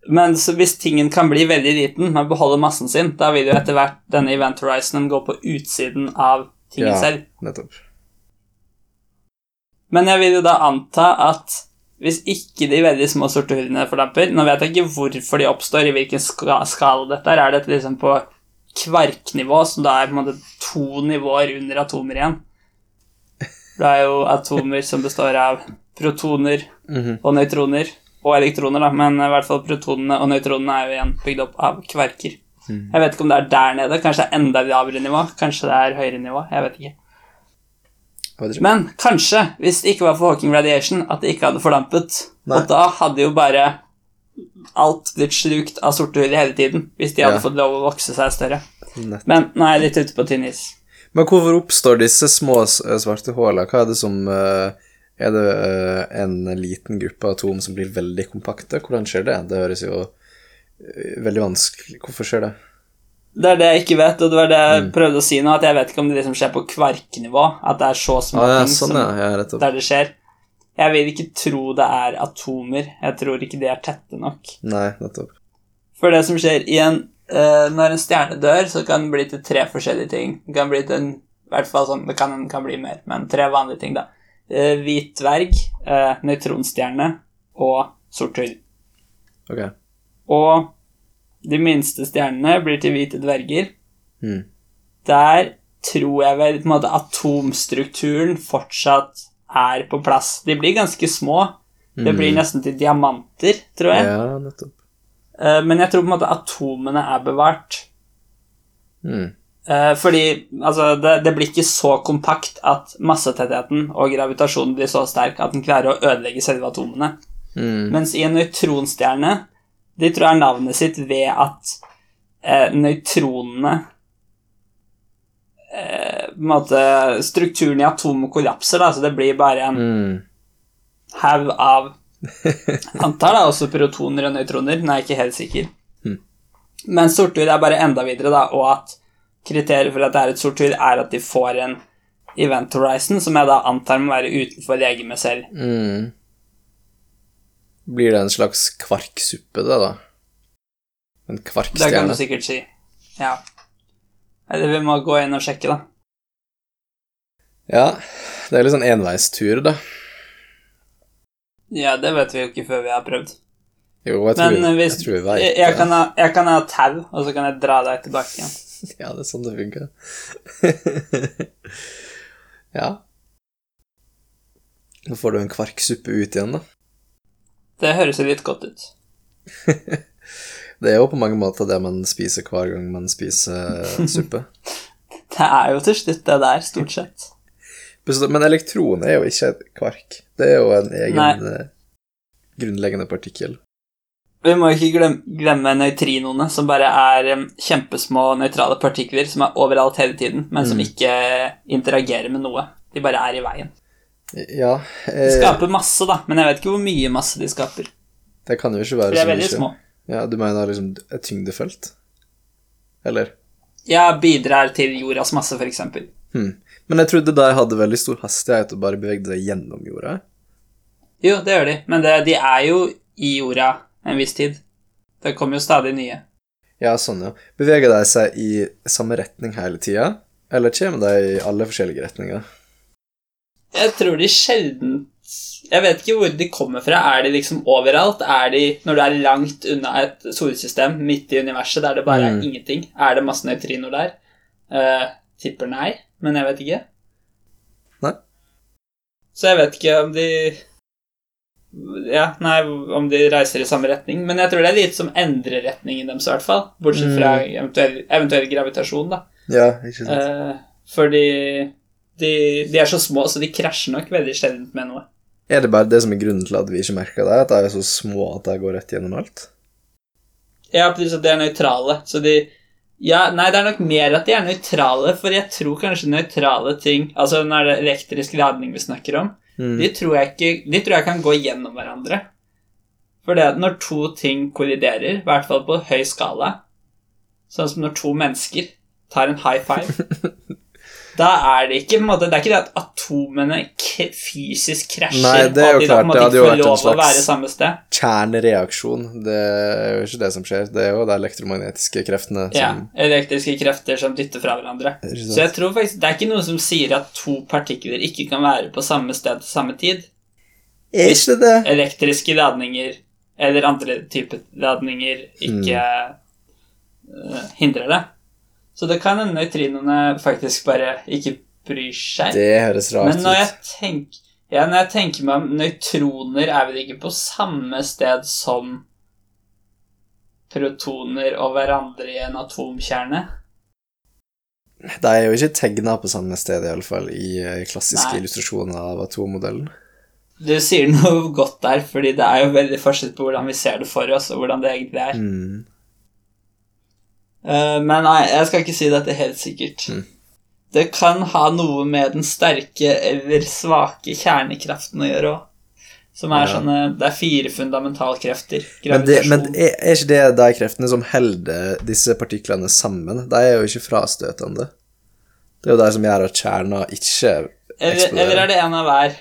Men så hvis tingen kan bli veldig liten, men beholde massen sin, da vil jo etter hvert denne event horizonen gå på utsiden av tingen Ja. selv. Nettopp. Men jeg vil jo da anta at hvis ikke de veldig små sorte hullene fordamper Nå vet jeg ikke hvorfor de oppstår, i hvilken skala dette er. Er dette liksom på kvarknivå, som da er på en måte to nivåer under atomer igjen? Det er jo atomer som består av protoner Mhm. og nøytroner, og elektroner, da, men i hvert fall protonene og nøytronene er jo igjen bygd opp av kverker. Mm. Jeg vet ikke om det er der nede, kanskje det er enda lavere nivå, kanskje det er høyere nivå, jeg vet ikke. Men kanskje, hvis det ikke var for Hawking radiation, at det ikke hadde fordampet. Nei. Og da hadde jo bare alt blitt slukt av sorte hull hele tiden, hvis de hadde Ja. fått lov å vokse seg større. Nett. Men nå er jeg litt ute på tynn is. Men hvorfor oppstår disse små svarte hullene? Hva er det som eh, Er det eh, en liten gruppe atom som blir veldig kompakte? Hvordan skjer det? Det høres jo eh, veldig vanskelig Hvorfor skjer det? Det er det jeg ikke vet, og det var det jeg Mm. prøvde å si nå, at jeg vet ikke om det liksom skjer på kvarknivå, at det er så små Ah, ja, ting sånn, som, ja. ja der det skjer. Jeg vil ikke tro det er atomer. Jeg tror ikke de er tette nok. Nei, nettopp. For det som skjer i en uh, Når en stjerne dør, så kan den bli til tre forskjellige ting. Det kan bli til en i hvert fall sånn, Det kan, kan bli mer, men tre vanlige ting, da. Eh, hvit dverg, eh, nøytronstjerne og sort hull. Ok. Og de minste stjernene blir til hvite dverger. Mm. Der tror jeg vel på en måte atomstrukturen fortsatt er på plass. De blir ganske små. Det blir Mm. nesten til diamanter, tror jeg. Ja, nettopp. Eh, Men jeg tror på en måte atomene er bevart. Mm. Eh, Fordi altså, det, det blir ikke så kompakt at massetettheten og gravitasjonen blir så sterk at den klarer å ødelegge selve atomene. Mm. Mens i en nøytronstjerne De tror jeg er navnet sitt ved at eh, nøytronene eh, på en måte, Strukturen i atomet kollapser, da, så det blir bare en Mm. haug av Antar da også protoner og nøytroner, men jeg er ikke helt sikker. Mm. Men sorthull er bare enda videre, da, og at kriteriet for at det er et sorthull, er at de får en event horizon, som jeg da antar må være utenfor legemet selv. Mm. Blir det en slags kvarksuppe, det, da? En Det kan du sikkert si. Ja. Eller vi må gå inn og sjekke, da. Ja, det er litt sånn enveistur, da. Ja, det vet vi jo ikke før vi har prøvd. Jo, jeg tror, Men hvis jeg, tror vi vet jeg, jeg, kan ha, jeg kan ha tau, og så kan jeg dra deg tilbake igjen. Ja, det er sånn det funker. ja. Nå får du en kvarksuppe ut igjen, da. Det høres litt godt ut. Det er jo på mange måter det man spiser hver gang man spiser suppe. Det er jo til slutt det der, stort sett. Men elektron er jo ikke et kvark. Det er jo en egen Nei. eh, grunnleggende partikkel. Vi må ikke glemme, glemme nøytrinoene, som bare er em, kjempesmå nøytrale partikler som er overalt hele tiden, men som Mm. ikke interagerer med noe. De bare er i veien. Ja, De eh, skaper masse, da, men jeg vet ikke hvor mye masse de skaper. det kan jo ikke være For mye. de er veldig små. Ja, du mener liksom et tyngdefelt? Eller? Ja, bidrar til jordas masse, for eksempel. Hm. Men jeg trodde de hadde veldig stor hastighet og bare bevegde seg gjennom jorda. Jo, det gjør de, men det, de er jo i jorda en viss tid. Det kommer jo stadig nye. Ja, sånn, ja. Beveger de seg i samme retning hele tida, eller kommer de i alle forskjellige retninger? Jeg tror de sjelden Jeg vet ikke hvor de kommer fra. Er de liksom overalt? Er de når du er langt unna et solsystem, midt i universet, der det bare er Mm. ingenting? Er det masse nøytrinoer der? Uh, tipper nei, men jeg vet ikke. Nei. Så jeg vet ikke om de Ja, nei, om de reiser i samme retning. Men jeg tror det er litt som endrer retningen deres, i hvert fall. Bortsett Mm. fra eventuell, eventuell gravitasjon, da. Ja, ikke sant? Eh, fordi de, de er så små, så de krasjer nok veldig sjelden med noe. Er det bare det som er grunnen til at vi ikke merker det, at de er så små at de går rett gjennom alt? Ja, pluss at de er nøytrale, så de Ja, nei, det er nok mer at de er nøytrale, for jeg tror kanskje nøytrale ting Altså det er elektrisk ladning vi snakker om, Mm. de tror jeg ikke De tror jeg kan gå gjennom hverandre. For det at når to ting kolliderer, i hvert fall på høy skala, sånn som når to mennesker tar en high five Da er det ikke måte, Det er ikke det at atomene fysisk krasjer, Nei, det er jo de klart, måte det hadde jo vært en slags-. Kjernereaksjon, det er jo ikke det som skjer. Det er jo de elektromagnetiske kreftene Ja, elektriske krefter som dytter fra hverandre. Så jeg tror faktisk Det er ikke noe som sier at to partikler ikke kan være på samme sted til samme tid. Er ikke det? Elektriske ladninger eller andre typer ladninger ikke mm. hindrer det. Så det kan hende nøytrinoene faktisk bare ikke bryr seg. Det høres rart Men når jeg ut. ja, når jeg tenker meg om Nøytroner er vel ikke på samme sted som protoner og hverandre i en atomkjerne? De er jo ikke tegna på samme sted, iallfall, i eh, klassiske Nei. illustrasjoner av atommodellen. Du sier noe godt der, fordi det er jo veldig forskjell på hvordan vi ser det for oss, og hvordan det egentlig er. Mm. Eh, men nei, jeg skal ikke si dette helt sikkert. Mm. Det kan ha noe med den sterke eller svake kjernekraften å gjøre òg. Som er Ja. sånne Det er fire fundamentalkrefter. Men, det, men er, er ikke det de kreftene som holder disse partiklene sammen? De er jo ikke frastøtende. Det er jo de som gjør at kjerna ikke eller, eksploderer. eller er det en av hver?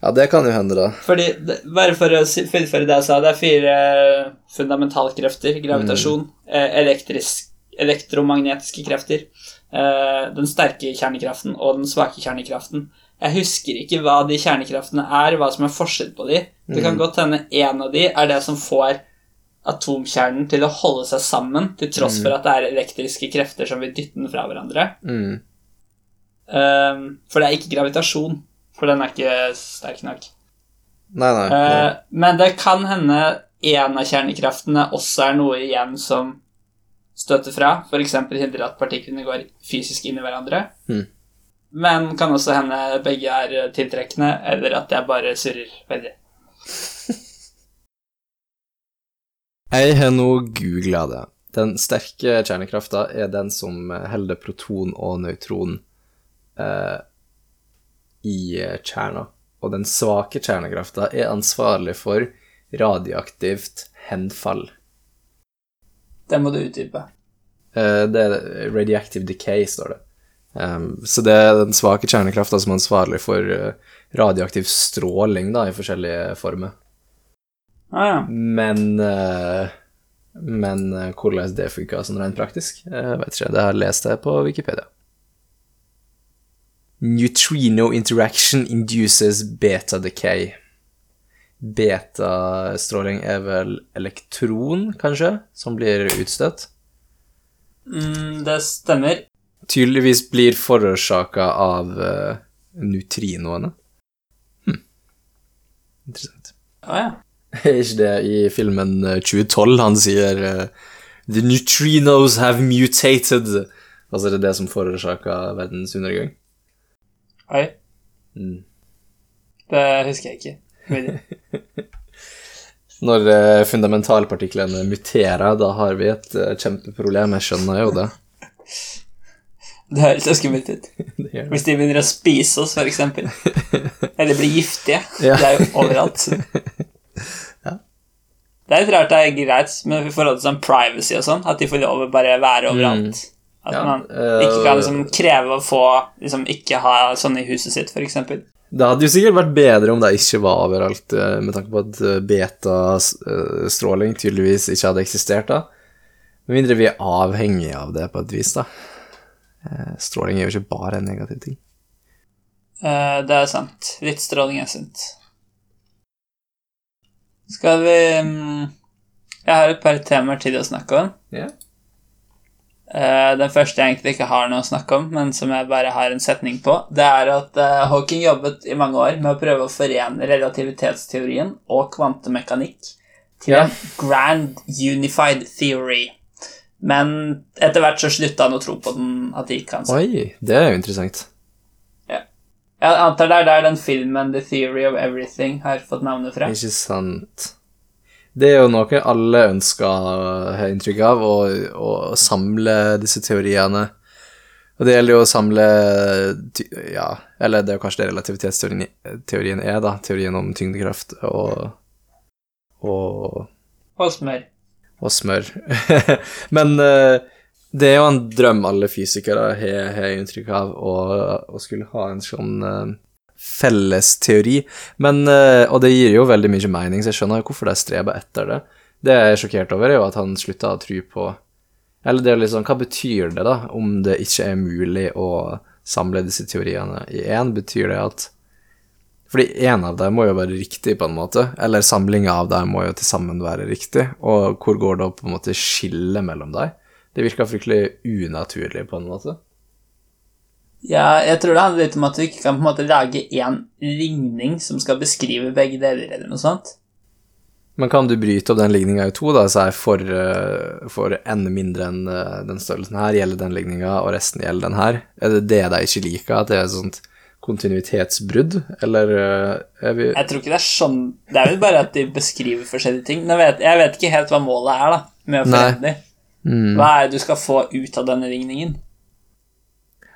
Ja, det kan jo hende, da. Fordi, Bare for å fullføre det jeg sa, det er fire fundamentalkrefter. Gravitasjon, mm. elektrisk, elektromagnetiske krefter, eh, den sterke kjernekraften og den svake kjernekraften. Jeg husker ikke hva de kjernekraftene er, hva som er forskjell på de. Det kan godt hende en av de er det som får atomkjernen til å holde seg sammen, til tross for at det er elektriske krefter som vil dytte den fra hverandre. Mm. For det er ikke gravitasjon, for den er ikke sterk nok. Nei, nei. Eh, men det kan hende en av kjernekraftene også er noe igjen som støter fra, f.eks. hindrer at partiklene går fysisk inn i hverandre. Mm. Men kan også hende begge er tiltrekkende, eller at jeg bare surrer veldig. Jeg har nå googla det. Den sterke kjernekrafta er den som holder proton og nøytron eh, i kjerna. Og den svake kjernekrafta er ansvarlig for radioaktivt henfall. Det må du utdype. Eh, det er radioactive decay, står det. Um, så det er den svake kjernekrafta som er ansvarlig for eh, radioaktiv stråling da, i forskjellige former. Ah, ja. Men eh, Men eh, hvordan det funka sånn rent praktisk, jeg vet ikke. Det har jeg lest det på Wikipedia. Neutrino interaction induces beta decay. Betastråling er vel elektron, kanskje, som blir utstøtt? Mm, det stemmer. Tydeligvis blir forårsaka av uh, neutrinoene. Hm. Interessant. Å ja. Er ikke det i filmen eh, 2012 han sier uh, The neutrinos have mutated. Altså det er det som forårsaka verdens undergang. Oi. Mm. Det husker jeg ikke. Når eh, fundamentalpartiklene muterer, da har vi et eh, kjempeproblem. Jeg skjønner jo det. Det høres så skummelt ut. Hvis de begynner å spise oss, f.eks. Eller blir giftige. Ja. Det er jo overalt. Det er litt rart det er greit med i forhold til sånn privacy og sånn, at de får lov å bare være overalt. At Ja, man eh, ikke kan liksom kreve å få liksom ikke ha sånn i huset sitt, f.eks. Det hadde jo sikkert vært bedre om det ikke var overalt, eh, med tanke på at eh, betastråling tydeligvis ikke hadde eksistert da. Med mindre vi er avhengige av det på et vis, da. Stråling er jo ikke bare en negativ ting. Det er sant. Litt stråling er sunt. Skal vi mm, Jeg har et par temaer til å snakke om. Ja. Eh, den første jeg egentlig ikke har noe å snakke om, men som jeg bare har en setning på, det er at eh, Hawking jobbet i mange år med å prøve å forene relativitetsteorien og kvantemekanikk til Ja. en grand unified theory. Men etter hvert så slutta han å tro på den, at det gikk an. Oi, det er jo interessant. Jeg antar det er der den filmen The Theory of Everything har fått navnet fra. Ikke sant. Det er jo noe alle ønsker, har jeg inntrykk av, å, å samle disse teoriene. Og det gjelder jo å samle Ja, eller det er jo kanskje det relativitetsteorien er, da. Teorien om tyngdekraft og og, Og smør. og smør. Men eh, det er jo en drøm alle fysikere har, har inntrykk av, å skulle ha en sånn eh, felles teori. Men, eh, og det gir jo veldig mye mening, så jeg skjønner jo hvorfor de streber etter det. Det jeg er sjokkert over, er jo at han slutta å tro på Eller det er liksom, hva betyr det, da, om det ikke er mulig å samle disse teoriene i én? Betyr det at fordi én av dem må jo være riktig, på en måte, eller samlinga av dem må jo til sammen være riktig, og hvor går da på en måte skillet mellom dem? Det virker fryktelig unaturlig, på en måte. Ja, jeg tror det handler litt om at du ikke kan på en måte lage én ligning som skal beskrive begge deler, eller noe sånt. Men kan du bryte opp den ligninga i to, da, så er for, eh, for enda mindre enn eh, den størrelsen her, gjelder den ligninga, og resten gjelder den her? Er det det de ikke liker, at det er et sånt kontinuitetsbrudd, eller eh, vi Jeg tror ikke det er sånn Det er vel bare at de beskriver forskjellige ting. Jeg vet, jeg vet ikke helt hva målet er da, med å forandre. Mm. Hva er det du skal få ut av denne ligningen?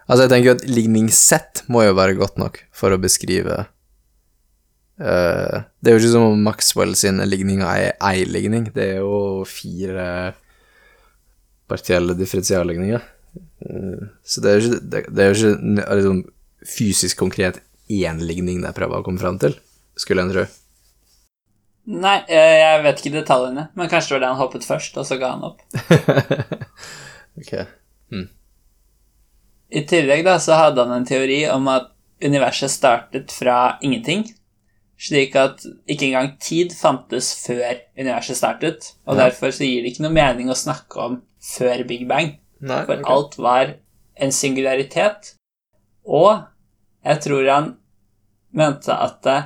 Altså, jeg tenker at ligningssett må jo være godt nok for å beskrive Uh, det er jo ikke som om Maxwell sine ligninger er ei ligning, det er jo fire partielle differensialligninger. Uh, så det er jo ikke, det, det er jo ikke liksom, fysisk konkret én ligning jeg prøver å komme fram til, skulle en tro. Nei, jeg vet ikke detaljene, men kanskje det var det han hoppet først, og så ga han opp. ok. I tillegg da, så hadde han en teori om at universet startet fra ingenting, slik at ikke engang tid fantes før universet startet, og Ja. derfor så gir det ikke noe mening å snakke om før Big Bang, Nei, for alt var en singularitet, og jeg tror han mente at det,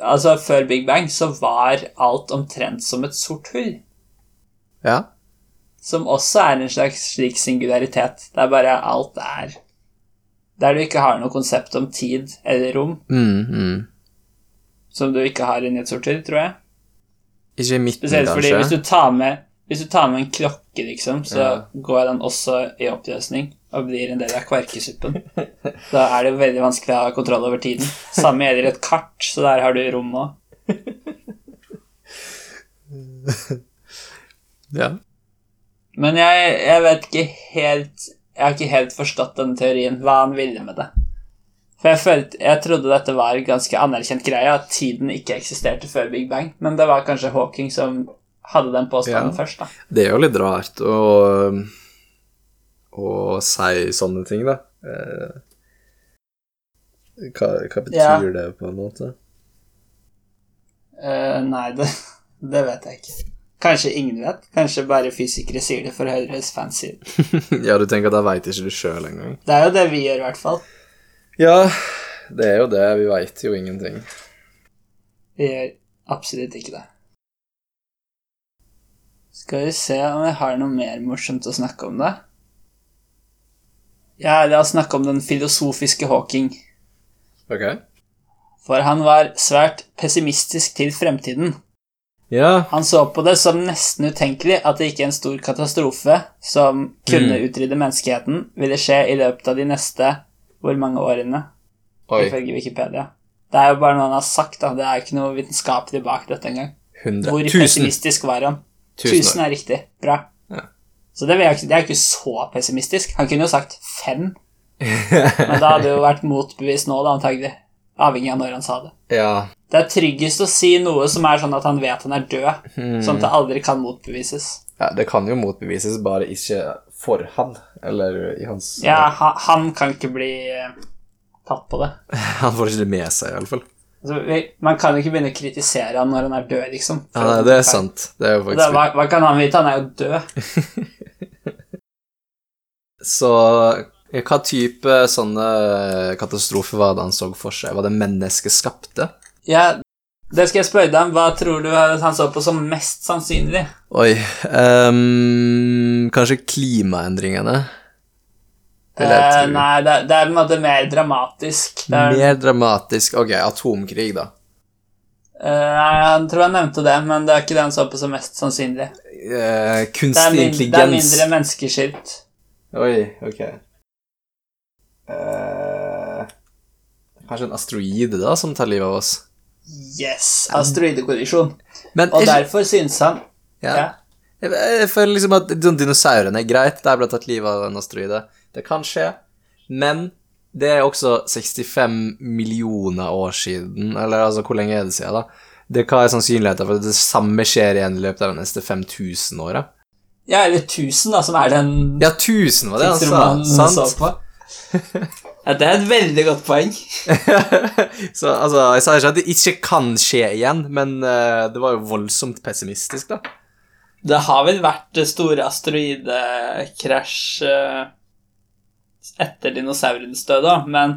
altså før Big Bang så var alt omtrent som et sort hull, Ja. Som også er en slags slik singularitet. Det er bare alt er Der du ikke har noe konsept om tid eller rom, Mm, mm. som du ikke har inni et sort tror jeg. Ikke i midten, Spesielt fordi kanskje? hvis du tar med hvis du tar med en klokke, liksom, så Ja. går den også i oppløsning og blir en del av kverkesuppen. Da er det veldig vanskelig å ha kontroll over tiden. Samme gjelder et kart, så der har du rom òg. Ja. Men jeg, jeg vet ikke helt Jeg har ikke helt forstått den teorien, hva han ville med det. For jeg, følte, jeg trodde dette var en ganske anerkjent greie, at tiden ikke eksisterte før Big Bang. Men det var kanskje Hawking som hadde den påstanden Ja. først, da. Det er jo litt rart å, å si sånne ting, da. Eh, Hva, hva betyr Ja. det, på en måte? Uh, nei, det, det vet jeg ikke. Kanskje ingen vet. Kanskje bare fysikere sier det for å høres fancy ut. ja, du tenker at da veit ikke du sjøl engang? Det er jo det vi gjør, i hvert fall. Ja, det er jo det. Vi veit jo ingenting. Vi gjør absolutt ikke det. Skal vi se om jeg har noe mer morsomt å snakke om, da? Ja, la oss snakke om den filosofiske Hawking. Ok. For han var svært pessimistisk til fremtiden. Ja. Han så på det som nesten utenkelig at det ikke en stor katastrofe som kunne Mm. utrydde menneskeheten, ville skje i løpet av de neste hvor mange årene, Oi. ifølge Wikipedia. Det er jo bare noe han har sagt, da. Det er ikke noe vitenskapelig bak dette engang. 100 Hvor pessimistisk var han? Tusen Tusen år. er riktig. Bra. Ja. Så det, ikke, det er ikke så pessimistisk. Han kunne jo sagt fem, men da hadde det jo vært motbevist nå, da, antagelig. Avhengig av når han sa det. Ja. Det er tryggest å si noe som er sånn at han vet han er død, Hmm. sånn at det aldri kan motbevises. ja. Det kan jo motbevises, bare ikke for han, eller i hans Ja, han, han kan ikke bli eh, tatt på det. Han får ikke det med seg, iallfall. Altså, man kan jo ikke begynne å kritisere han når han er død, liksom. Ja, nei, det er sant. Det er jo faktisk hva, hva kan han vite? Han er jo død. Så hva type sånne katastrofer var det han så for seg? Var det menneskeskapte? Ja, det skal jeg spørre deg om. Hva tror du han så på som mest sannsynlig? Oi um, Kanskje klimaendringene? Eh, nei, det, det er på en måte mer dramatisk. Er, Mer dramatisk Ok, atomkrig, da. eh, nei, jeg tror han nevnte det, men det er ikke det han så på som mest sannsynlig. Eh, kunstig intelligens. det er mindre menneskeskilt. Oi, ok. Eh, kanskje en asteroide, da, som tar livet av oss? Yes, asteroidekollisjon. Og er derfor syns han ja. ja. Jeg, jeg føler liksom at sånn, dinosaurene er greit, der ble tatt livet av en asteroide. Det kan skje, men det er også 65 millioner år siden, eller altså, hvor lenge er det siden, da? Det, hva er sannsynligheten for at det samme skjer igjen i løpet av de neste 5000 åra? Ja, eller 1000, da, som er den Ja, 1000 var det han sa, Sant? så på. Ja, det er et veldig godt poeng. Så altså, jeg sa ikke at det ikke kan skje igjen, men uh, det var jo voldsomt pessimistisk, da. Det har vel vært store asteroidekrasj eh, etter dinosaurenes død, da, men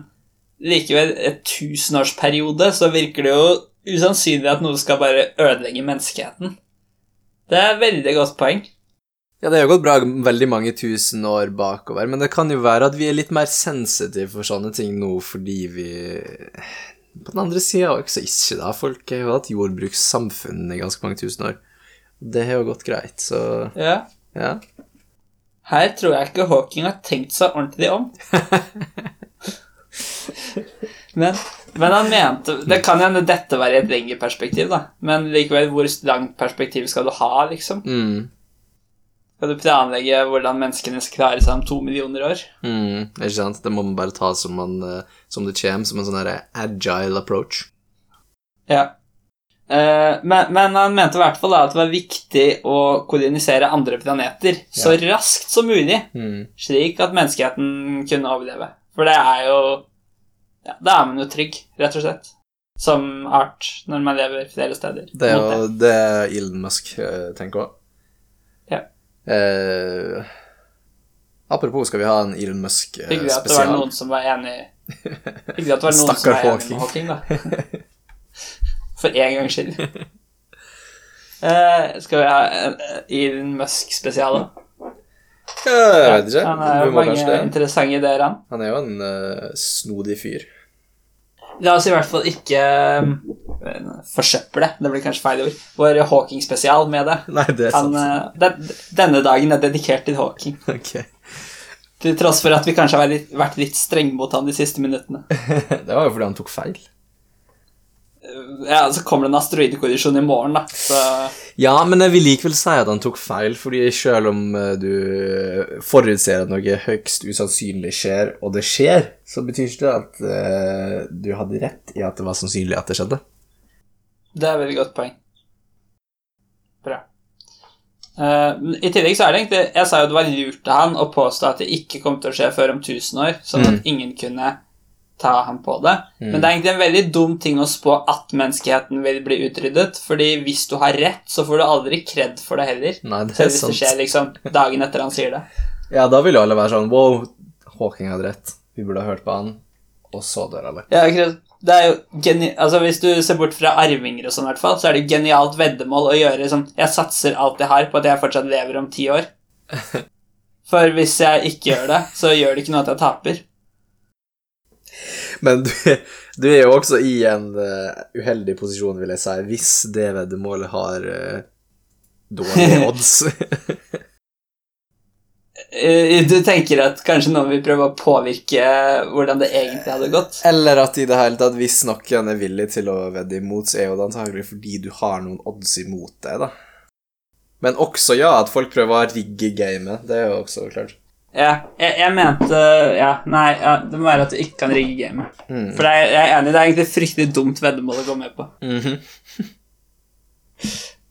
likevel, et tusenårsperiode, så virker det jo usannsynlig at noe skal bare ødelegge menneskeheten. Det er et veldig godt poeng. Ja, det har jo gått bra veldig mange tusen år bakover, men det kan jo være at vi er litt mer sensitive for sånne ting nå fordi vi På den andre sida også ikke, da. Folk har jo hatt jordbrukssamfunn i ganske mange tusen år. Det har jo gått greit, så Ja. ja. Her tror jeg ikke Hawking har tenkt seg ordentlig om. Men Men han mente Det kan hende dette var i et lengre perspektiv, da. Men likevel, hvor langt perspektiv skal du ha, liksom? Mm. Skal du planlegge hvordan menneskene skal klare seg om to millioner år? Mm. Ikke sant? Det må man bare ta som, man, eh, som det kommer, som en sånn agile approach. Ja. Eh, men, men han mente i hvert fall at det var viktig å kolonisere andre planeter så raskt som mulig, Mm. slik at menneskeheten kunne overleve. For det er jo ja, Da er man jo trygg, rett og slett. Som art, når man lever flere steder. Det er jo det Elon Musk eh, tenker òg. Ja. Eh, apropos, skal vi ha en Elon Hyggelig at det var Musk-spesial? noen som var enig Hyggelig at det var noen som var enig med Hawking, da. For en gangs skyld. Eh, skal vi ha en eh, Elon Musk-spesial, da? jeg vet ikke. Han har jo mange interessante ideer, han. Han er jo en uh, snodig fyr. La oss i hvert fall ikke eh, forsøple, det blir kanskje feil ord, vår Hawking-spesial med det. Nei, det er sant. eh, den, denne dagen er dedikert til Hawking. Ok. Til tross for at vi kanskje har vært litt, vært litt strenge mot han de siste minuttene. Det var jo fordi han tok feil. Ja, Så kommer det en asteroidekollisjon i morgen, da. Så Ja, men jeg vil likevel si at han tok feil, fordi selv om eh, du forutser at noe høyst usannsynlig skjer, og det skjer, så betyr ikke det at uh, du hadde rett i at det var sannsynlig at det skjedde. det er et veldig godt poeng. Bra. Uh, I tillegg så er det egentlig Jeg sa jo det var lurt av han å påstå at det ikke kom til å skje før om 1000 år, sånn at ingen kunne ta ham på det. Men det er egentlig en veldig dum ting å spå at menneskeheten vil bli utryddet, fordi hvis du har rett, så får du aldri kred for det heller. Nei, det Selv er hvis det sant. skjer liksom dagen etter han sier det. Ja, da vil jo alle være sånn Wow, Hawking hadde rett. Vi burde ha hørt på han. Og så dør alle. Ja, akkurat. Det er jo geni altså Hvis du ser bort fra arvinger og sånn, hvert fall, så er det genialt veddemål å gjøre sånn Jeg satser alt jeg har på at jeg fortsatt lever om ti år. For hvis jeg ikke gjør det, så gjør det ikke noe at jeg taper. Men du, du er jo også i en uh, uheldig posisjon, vil jeg si, hvis det veddemålet har uh, dårlige odds. Eh, Du tenker at kanskje noen vil prøve å påvirke hvordan det egentlig hadde gått? Eller at i det hele tatt, hvis noen er villig til å vedde imot, så er jo det antagelig fordi du har noen odds imot deg, da. Men også, ja, at folk prøver å rigge gamet. Det er jo også klart. Ja, jeg, jeg mente Ja, nei, ja, det må være at du ikke kan rigge gamet. Mm. For det er, jeg er enig, det er egentlig fryktelig dumt veddemål å gå med på. Mhm.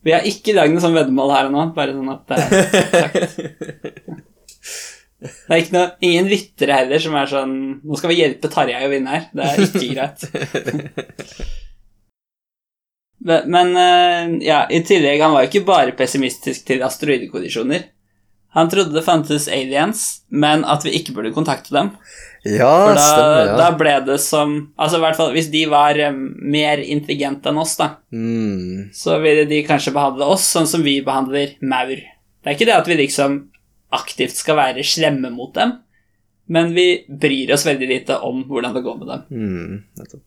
Vi har ikke lagd noe sånt veddemål her og nå, bare sånn at det er. Det er noe, ingen lyttere heller som er sånn Nå skal vi hjelpe Tarjei å vinne her. Det er ikke greit. Men, eh, ja, i tillegg, han var jo ikke bare pessimistisk til asteroidekollisjoner. Han trodde det fantes aliens, men at vi ikke burde kontakte dem. Ja, For da, stemmer, ja. da ble det som Altså i hvert fall hvis de var um, mer intelligente enn oss, da, Mm. så ville de kanskje behandle oss sånn som vi behandler maur. Det er ikke det at vi liksom aktivt skal være slemme mot dem, men vi bryr oss veldig lite om hvordan det går med dem. Mm, nettopp.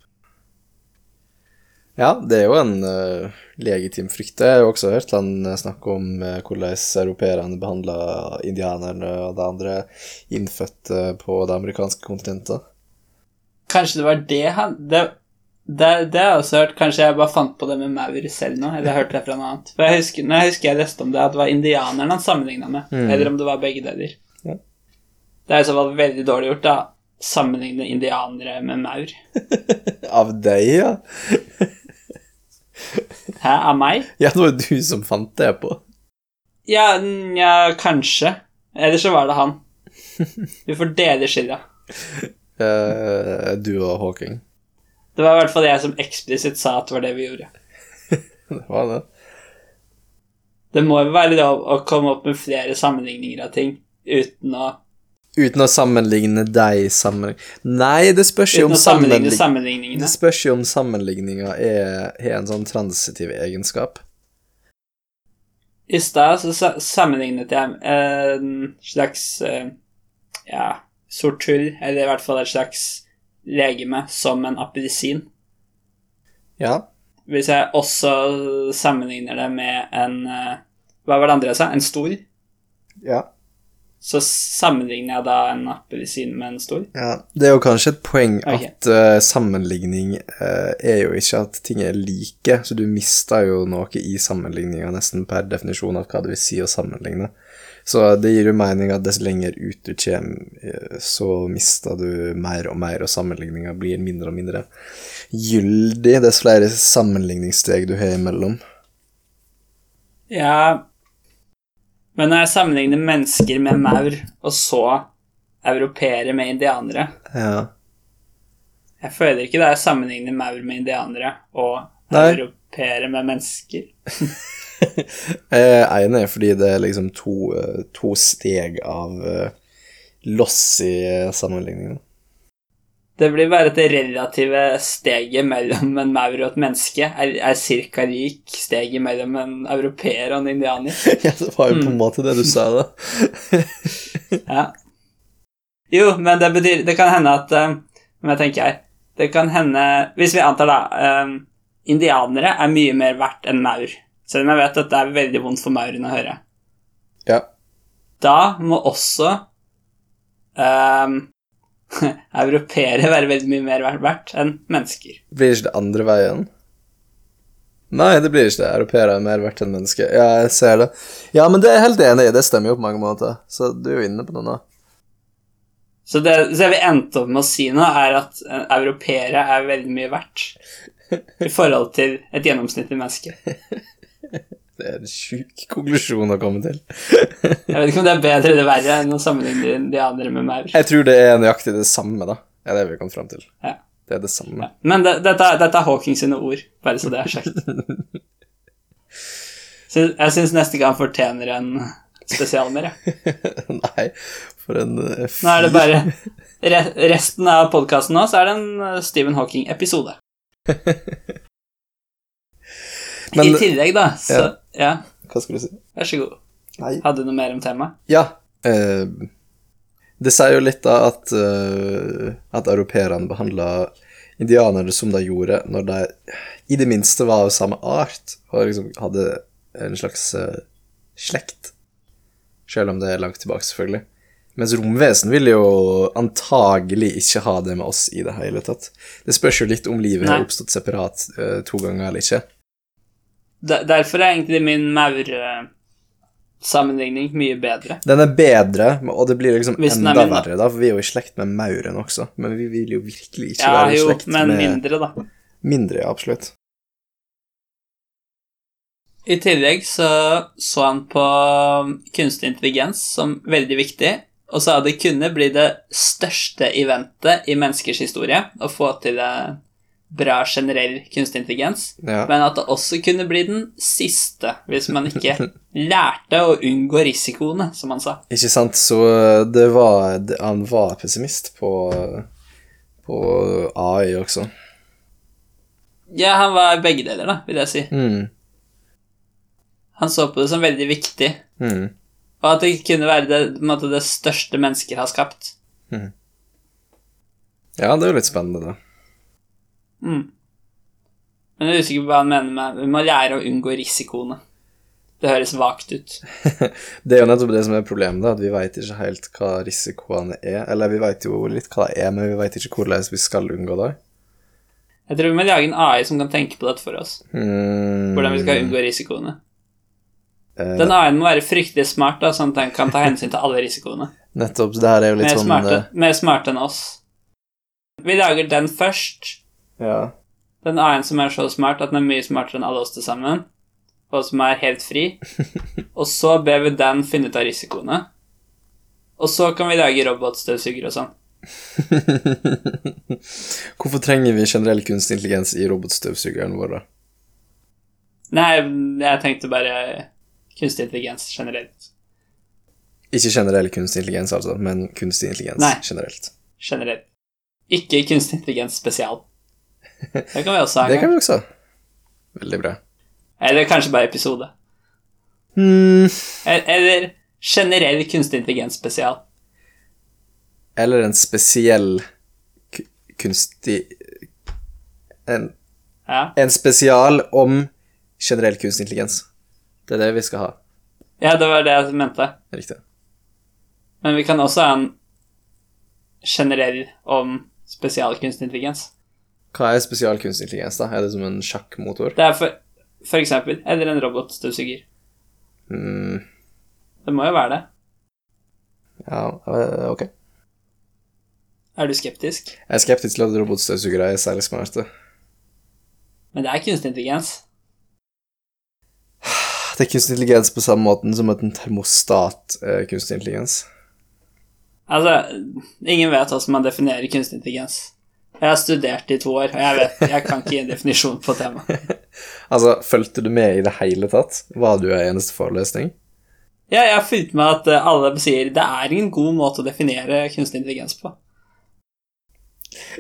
Ja, det er jo en uh, legitim frykt. Jeg har jo også hørt han eh, snakke om uh, hvordan europeerne behandla indianerne og de andre innfødte på det amerikanske kontinentet. Kanskje det var det han Det, det, det har jeg også hørt. Kanskje jeg bare fant på det med maur selv nå, eller jeg hørte det fra noe annet. For jeg husker, når jeg husker jeg leste om det, at det var indianerne han sammenligna med, eller om det var begge deler. Ja. Det er i så fall veldig dårlig gjort, da. Sammenligne indianere med maur. Av deg, ja? Hæ, av meg? Ja, det var du som fant det på. Ja, n- ja, kanskje. Eller så var det han. Vi får dele skylda. Uh, du og Hawking. Det var i hvert fall jeg som eksplisitt sa at det var det vi gjorde. Det var det. Det må jo være lov å komme opp med flere sammenligninger av ting uten å, Uten å sammenligne deg sammen... Nei, det spørs jo om sammenligning... sammenligningene. Det spørs jo om sammenligninga har en sånn transitiv egenskap. I stad så sammenlignet jeg en slags eh, ja, sort hull, eller i hvert fall et slags legeme, som en appelsin. Ja. Hvis jeg også sammenligner det med en eh, Hva var det andre jeg sa? En stor? Ja. Så sammenligner jeg da en appelsin med en stor? Ja, det er jo kanskje et poeng okay. at uh, sammenligning uh, er jo ikke at ting er like, så du mister jo noe i sammenligninga nesten per definisjon av hva det vil si å sammenligne. Så det gir jo mening at dess lenger ut du kommer, eh, så mister du mer og mer, og sammenligninga blir mindre og mindre gyldig dess flere sammenligningssteg du har imellom. Ja Men når jeg sammenligner mennesker med maur, og så europeere med indianere Ja. Jeg føler ikke det er å sammenligne maur med indianere og Nei. europeere med mennesker. Jeg er enig, fordi det er liksom to, eh, to steg av eh, loss i eh, sammenligningen. Det blir bare at det relative steget mellom en maur og et menneske er, er ca. lik steget mellom en europeer og en indianer. Ja, det var jo på en måte det du sa, da. Ja. Jo, men det betyr Det kan hende at eh, Om jeg tenker her Det kan hende Hvis vi antar, da um, Indianere er mye mer verdt enn maur. Selv om jeg vet at det er veldig vondt for mauren å høre. Ja. Da må også eh, europeere være veldig mye mer verdt enn mennesker. Blir ikke det andre veien? Nei, det blir ikke det. Europeere er mer verdt enn mennesker. Ja, jeg ser det. Ja, men det er jeg helt enig i. Det stemmer jo på mange måter. Så du er jo inne på noe nå. Så det, så vi endte opp med å si nå, er at eh, europeere er veldig mye verdt i forhold til et gjennomsnittlig menneske. Det er en sjuk konklusjon å komme til. Jeg vet ikke om det er bedre eller verre enn å sammenligne de andre med maur. Jeg tror det er nøyaktig det samme, da. Det er det vi kom fram til. Ja. Det er det samme. Men det, dette, dette er Hawking sine ord, bare så det er sagt. Så jeg syns neste gang fortjener en spesial mer, jeg. Nei, for en fyr. Nå er det bare re Resten av podkasten nå, så er det en eh, Stephen Hawking-episode. Men- I tillegg, da, så ja. Hva skulle du si? Vær så god. Nei. Hadde du noe mer om temaet? Ja. Eh, det sier jo litt da at, uh, at europeerne behandla indianerne som de gjorde når de i det minste var av samme art og liksom hadde en slags uh, slekt. Selv om det er langt tilbake, selvfølgelig. Mens romvesen vil jo antagelig ikke ha det med oss i det hele tatt. Det spørs jo litt om livet har oppstått separat uh, to ganger eller ikke. Der, derfor er egentlig min maursammenligning mye bedre. Den er bedre, og det blir liksom enda min, verre, da, for vi er jo i slekt med mauren også. Men vi vil jo virkelig ikke Ja, være i jo, slekt men med mindre, da. Mindre, ja, absolutt. I tillegg så så han på kunstig intelligens som veldig viktig, og sa det kunne bli det største eventet i menneskers historie å få til en bra generell kunstig intelligens, Ja. men at det også kunne bli den siste hvis man ikke lærte å unngå risikoene, som han sa. Ikke sant, så det var Han var pessimist på, på AI også. Ja, han var begge deler, da, vil jeg si. Mm. Han så på det som veldig viktig, Mm. og at det kunne være det, måte, det største mennesker har skapt. Ja, det er jo litt spennende, da. Mm. Men jeg er usikker på hva han mener med Vi må lære å unngå risikoene. Det høres vagt ut. Det er jo nettopp det som er problemet, da, at vi veit ikke helt hva risikoene er. Eller vi veit jo litt hva det er, men vi veit ikke hvordan vi skal unngå det. Jeg tror vi må lage en AI som kan tenke på dette for oss. Mm. Hvordan vi skal unngå risikoene. Eh, Den AI-en må være fryktelig smart, da, sånn at den kan ta hensyn til alle risikoene. Nettopp. Det her er jo litt Mer sånn smarte, eh, mer smarte enn oss. Vi lager den først. Ja. Den AI-en som er så smart at den er mye smartere enn alle oss til sammen, og som er helt fri. Og så ber vi den finne ut av risikoene. Og så kan vi lage robotstøvsugere og sånn. Hvorfor trenger vi generell kunstig intelligens i robotstøvsugeren vår, da? Nei, jeg tenkte bare kunstig intelligens generelt. Ikke generell kunstig intelligens, altså, men kunstig intelligens Nei. generelt. Generelt. Ikke kunstig intelligens spesial. Det kan vi også ha. Det kan vi også. Veldig bra. Eller kanskje bare episode. Mm. Eller, generell kunstig intelligens spesial. Eller en spesiell kunstig en, Ja. en spesial om generell kunstig intelligens. Det er det vi skal ha. ja, det var det jeg mente. Riktig. Men vi kan også ha en generell om spesialkunstig intelligens. Hva er spesial kunstig intelligens, da? Er det som en sjakkmotor? Det er for, for eksempel Eller en robotstøvsuger. Mm, Det må jo være det. ja, eh, ok. Er du skeptisk? Jeg er skeptisk til at robotstøvsugere er særlig smarte. Men det er kunstig intelligens. Det er kunstig intelligens på samme måten som at en termostat er kunstig intelligens. Altså, ingen vet hvordan man definerer kunstig intelligens. Jeg har studert i to år, og jeg vet, jeg kan ikke gi en definisjon på temaet. Altså, fulgte du med i det hele tatt? Var du i eneste forelesning? Ja, jeg har fulgt med at eh, alle sier det er ingen god måte å definere kunstig intelligens på.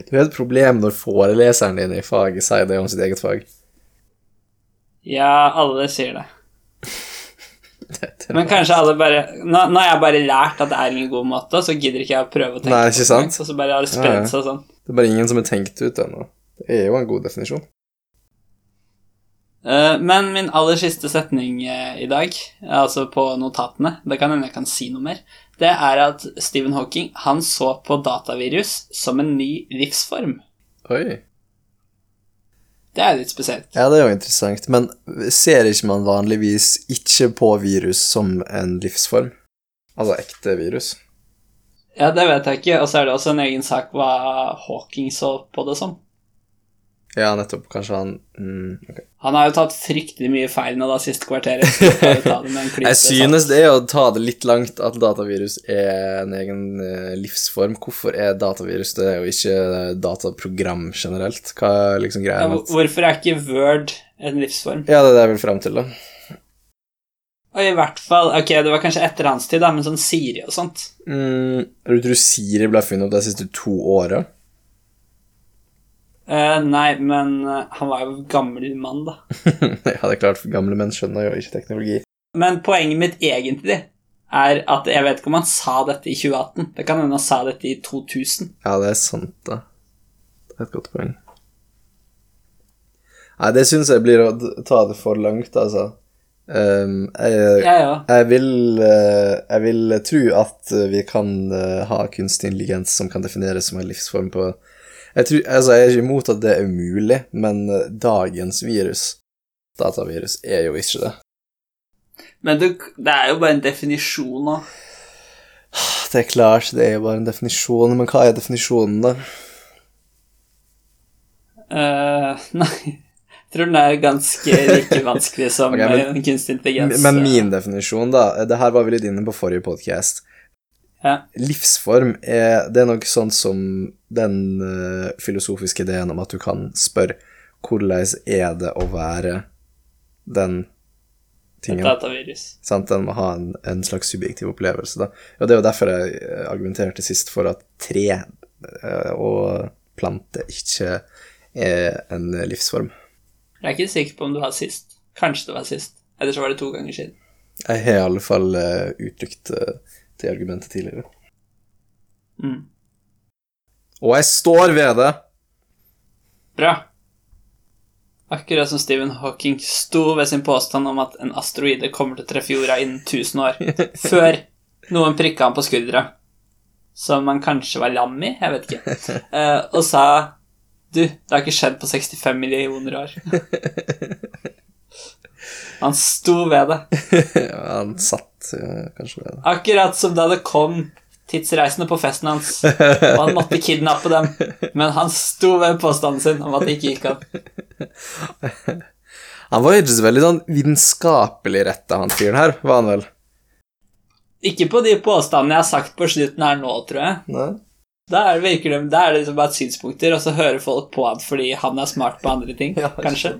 Du har et problem når foreleseren din i faget sier det om sitt eget fag. Ja, alle sier det. Men kanskje alle bare Nå, nå har jeg bare lært at det er ingen god måte, så gidder ikke jeg å prøve å tenke Nei, ikke det. sant? Og så bare har det Ja, ja. seg sånn. Det er bare ingen som har tenkt ut ennå. Det er jo en god definisjon. Uh, Men min aller siste setning uh, i dag, altså på notatene, det kan hende jeg kan si noe mer, det er at Stephen Hawking han så på datavirus som en ny livsform. Oi. Det er litt spesielt. Ja, det er jo interessant. Men ser ikke man vanligvis ikke på virus som en livsform? Altså ekte virus? Ja, det vet jeg ikke, og så er det også en egen sak hva Hawking så på det som. Ja, nettopp. Kanskje han mm, ok. Han har jo tatt fryktelig mye feil nå da siste kvarteret. Jeg synes det er å ta det litt langt at datavirus er en egen eh, livsform. Hvorfor er datavirus det, og ikke dataprogram generelt? Hva er liksom greia ja, hvorfor er ikke Word en livsform? Ja, det er det jeg vil frem til, da. Og i hvert fall Ok, det var kanskje etter hans tid, da, men sånn Siri og sånt. Mm, du tror Siri ble funnet opp de siste to åra? Eh, nei, men eh, han var jo gammel mann, da. ja, det er klart, for gamle menn skjønner jo ikke teknologi. Men poenget mitt egentlig er at jeg vet ikke om han sa dette i 2018. Det kan hende han sa dette i 2000. Ja, det er sant, da. Det er et godt poeng. Nei, det syns jeg blir å ta det for langt, altså. Um, jeg, Ja, ja. jeg, vil, eh, jeg vil tro at vi kan ha kunstig intelligens som kan defineres som en livsform på jeg, tror, altså, jeg er ikke imot at det er umulig, men eh, dagens virus, datavirus, er jo ikke det. Men du, det er jo bare en definisjon nå. Det er klart, det er jo bare en definisjon, men hva er definisjonen, da? Eh, nei, jeg tror den er ganske like vanskelig som okay, men- eh, kunstig intelligens. Men min definisjon, da Det her var vi litt inne på forrige podkast. Ja. Livsform er Det er noe sånn som den uh, filosofiske ideen om at du kan spørre hvordan er det å være den tingen. datavirus. Sant? Den må ha en, en slags subjektiv opplevelse, da. Og det er jo derfor jeg eh, argumenterte sist for at tre eh, og plante ikke er en livsform. Jeg er ikke sikker på om du var sist. Kanskje det var sist. Eller så var det to ganger siden. Jeg har i alle fall uttrykt eh, det argumentet tidligere. Mm. Og jeg står ved det! Bra. Akkurat som Stephen Hawking sto ved sin påstand om at en asteroide kommer til å treffe jorda innen 1000 år, før noen prikka han på skuldra, som han kanskje var lam i, jeg vet ikke, eh, og sa Du, det har ikke skjedd på 65 millioner år. Han sto ved det. Ja, han satt kanskje ved det. Akkurat som da det kom tidsreisende på festen hans, og han måtte kidnappe dem, men han sto ved påstanden sin om at det ikke gikk an. Han var så veldig sånn vitenskapelig retta, han fyren her, var han vel? Ikke på de påstandene jeg har sagt på slutten her nå, tror jeg. Nei? Da er det, virker det, da er det liksom bare synspunkter, og så hører folk på han fordi han er smart på andre ting, Ja, kanskje.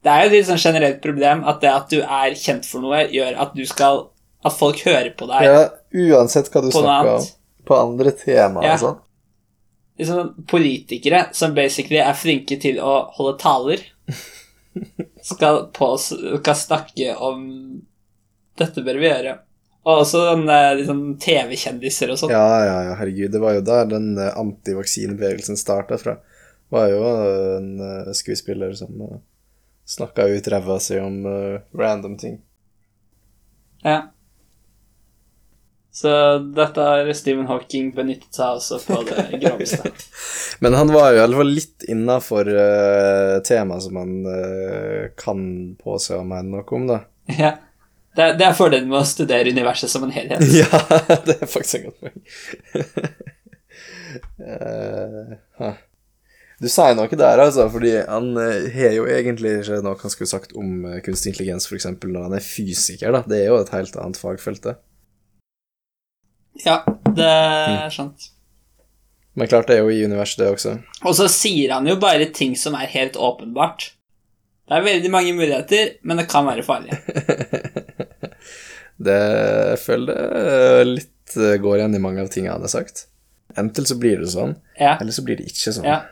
Det er jo et litt sånn generelt problem at det at du er kjent for noe, gjør at du skal At folk hører på deg. Ja, uansett hva du snakker om. På andre temaer Ja. og sånn. Liksom politikere som basically er flinke til å holde taler, skal, på, skal snakke om Dette bør vi gjøre. Og også liksom, TV-kjendiser og sånn. Ja, ja, ja, herregud. Det var jo der den eh, antivaksinebevegelsen starta fra. Det var jo en eh, skuespiller som snakka ut ræva si om uh, random ting. Ja. Så dette har Stephen Hawking benyttet seg også på det groveste. Men han var jo i hvert fall litt innafor uh, temaet som han uh, kan påse å mene noe om, da. ja. Det, det er fordelen med å studere universet som en helhet. Ja, det er faktisk et godt poeng. uh, huh. Du sier noe der, altså, fordi han eh, har jo egentlig ikke noe han skulle sagt om eh, kunstig intelligens, f.eks. når han er fysiker, da. Det er jo et helt annet fagfelt, det. Ja, det er sant. Men klart det er jo i universet, det også. Og så sier han jo bare ting som er helt åpenbart. Det er veldig mange muligheter, men det kan være farlig. Det jeg føler jeg litt eh, går igjen i mange av tingene han har sagt. Enten så blir det sånn, Ja. eller så blir det ikke sånn. ja.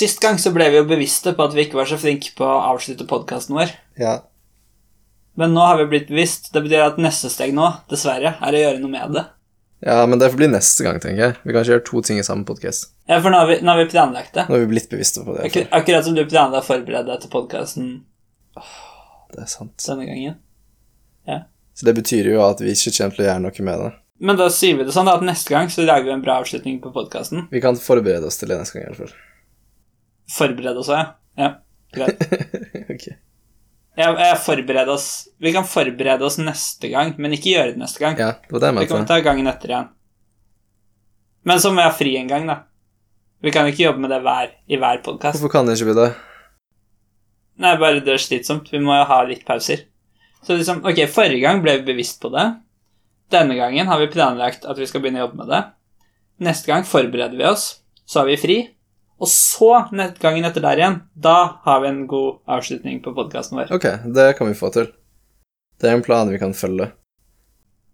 Sist gang så ble vi jo bevisste på at vi ikke var så flinke på å avslutte podkasten vår. Ja. Men nå har vi blitt bevisst. Det betyr at neste steg nå, dessverre, er å gjøre noe med det. ja, men det får bli neste gang, tenker jeg. Vi kan ikke gjøre to ting i samme podkast. Ja, for nå har vi, nå har vi planlagt det. Nå har vi blitt bevisste på det. Akkur akkurat som du planla å forberede deg til podkasten Det er sant. denne gangen. Så det betyr jo at vi ikke kommer til å gjøre noe med det. Men da sier vi det sånn da, at neste gang så lager vi en bra avslutning på podkasten. Vi kan forberede oss til det neste gang, i hvert fall. Forberede oss òg, ja. Greit. okay. Jeg, jeg forbereder oss Vi kan forberede oss neste gang, men ikke gjøre det neste gang. Ja, det var det jeg kan vi mente. ta gangen etter igjen. Men så må jeg ha fri en gang, da. Vi kan ikke jobbe med det hver, i hver podkast. Hvorfor kan det ikke det? Nei, bare det er slitsomt. Vi må jo ha litt pauser. Så liksom, ok, forrige gang ble vi bevisst på det. Denne gangen har vi planlagt at vi skal begynne å jobbe med det. Neste gang forbereder vi oss, så har vi fri. Og så, gangen etter der igjen, da har vi en god avslutning på podkasten vår. Ok, det kan vi få til. Det er en plan vi kan følge.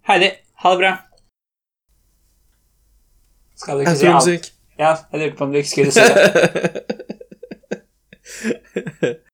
Heidi, ha det bra. Skal du ikke si alt? Ja, jeg lurte på om du ikke skulle si det.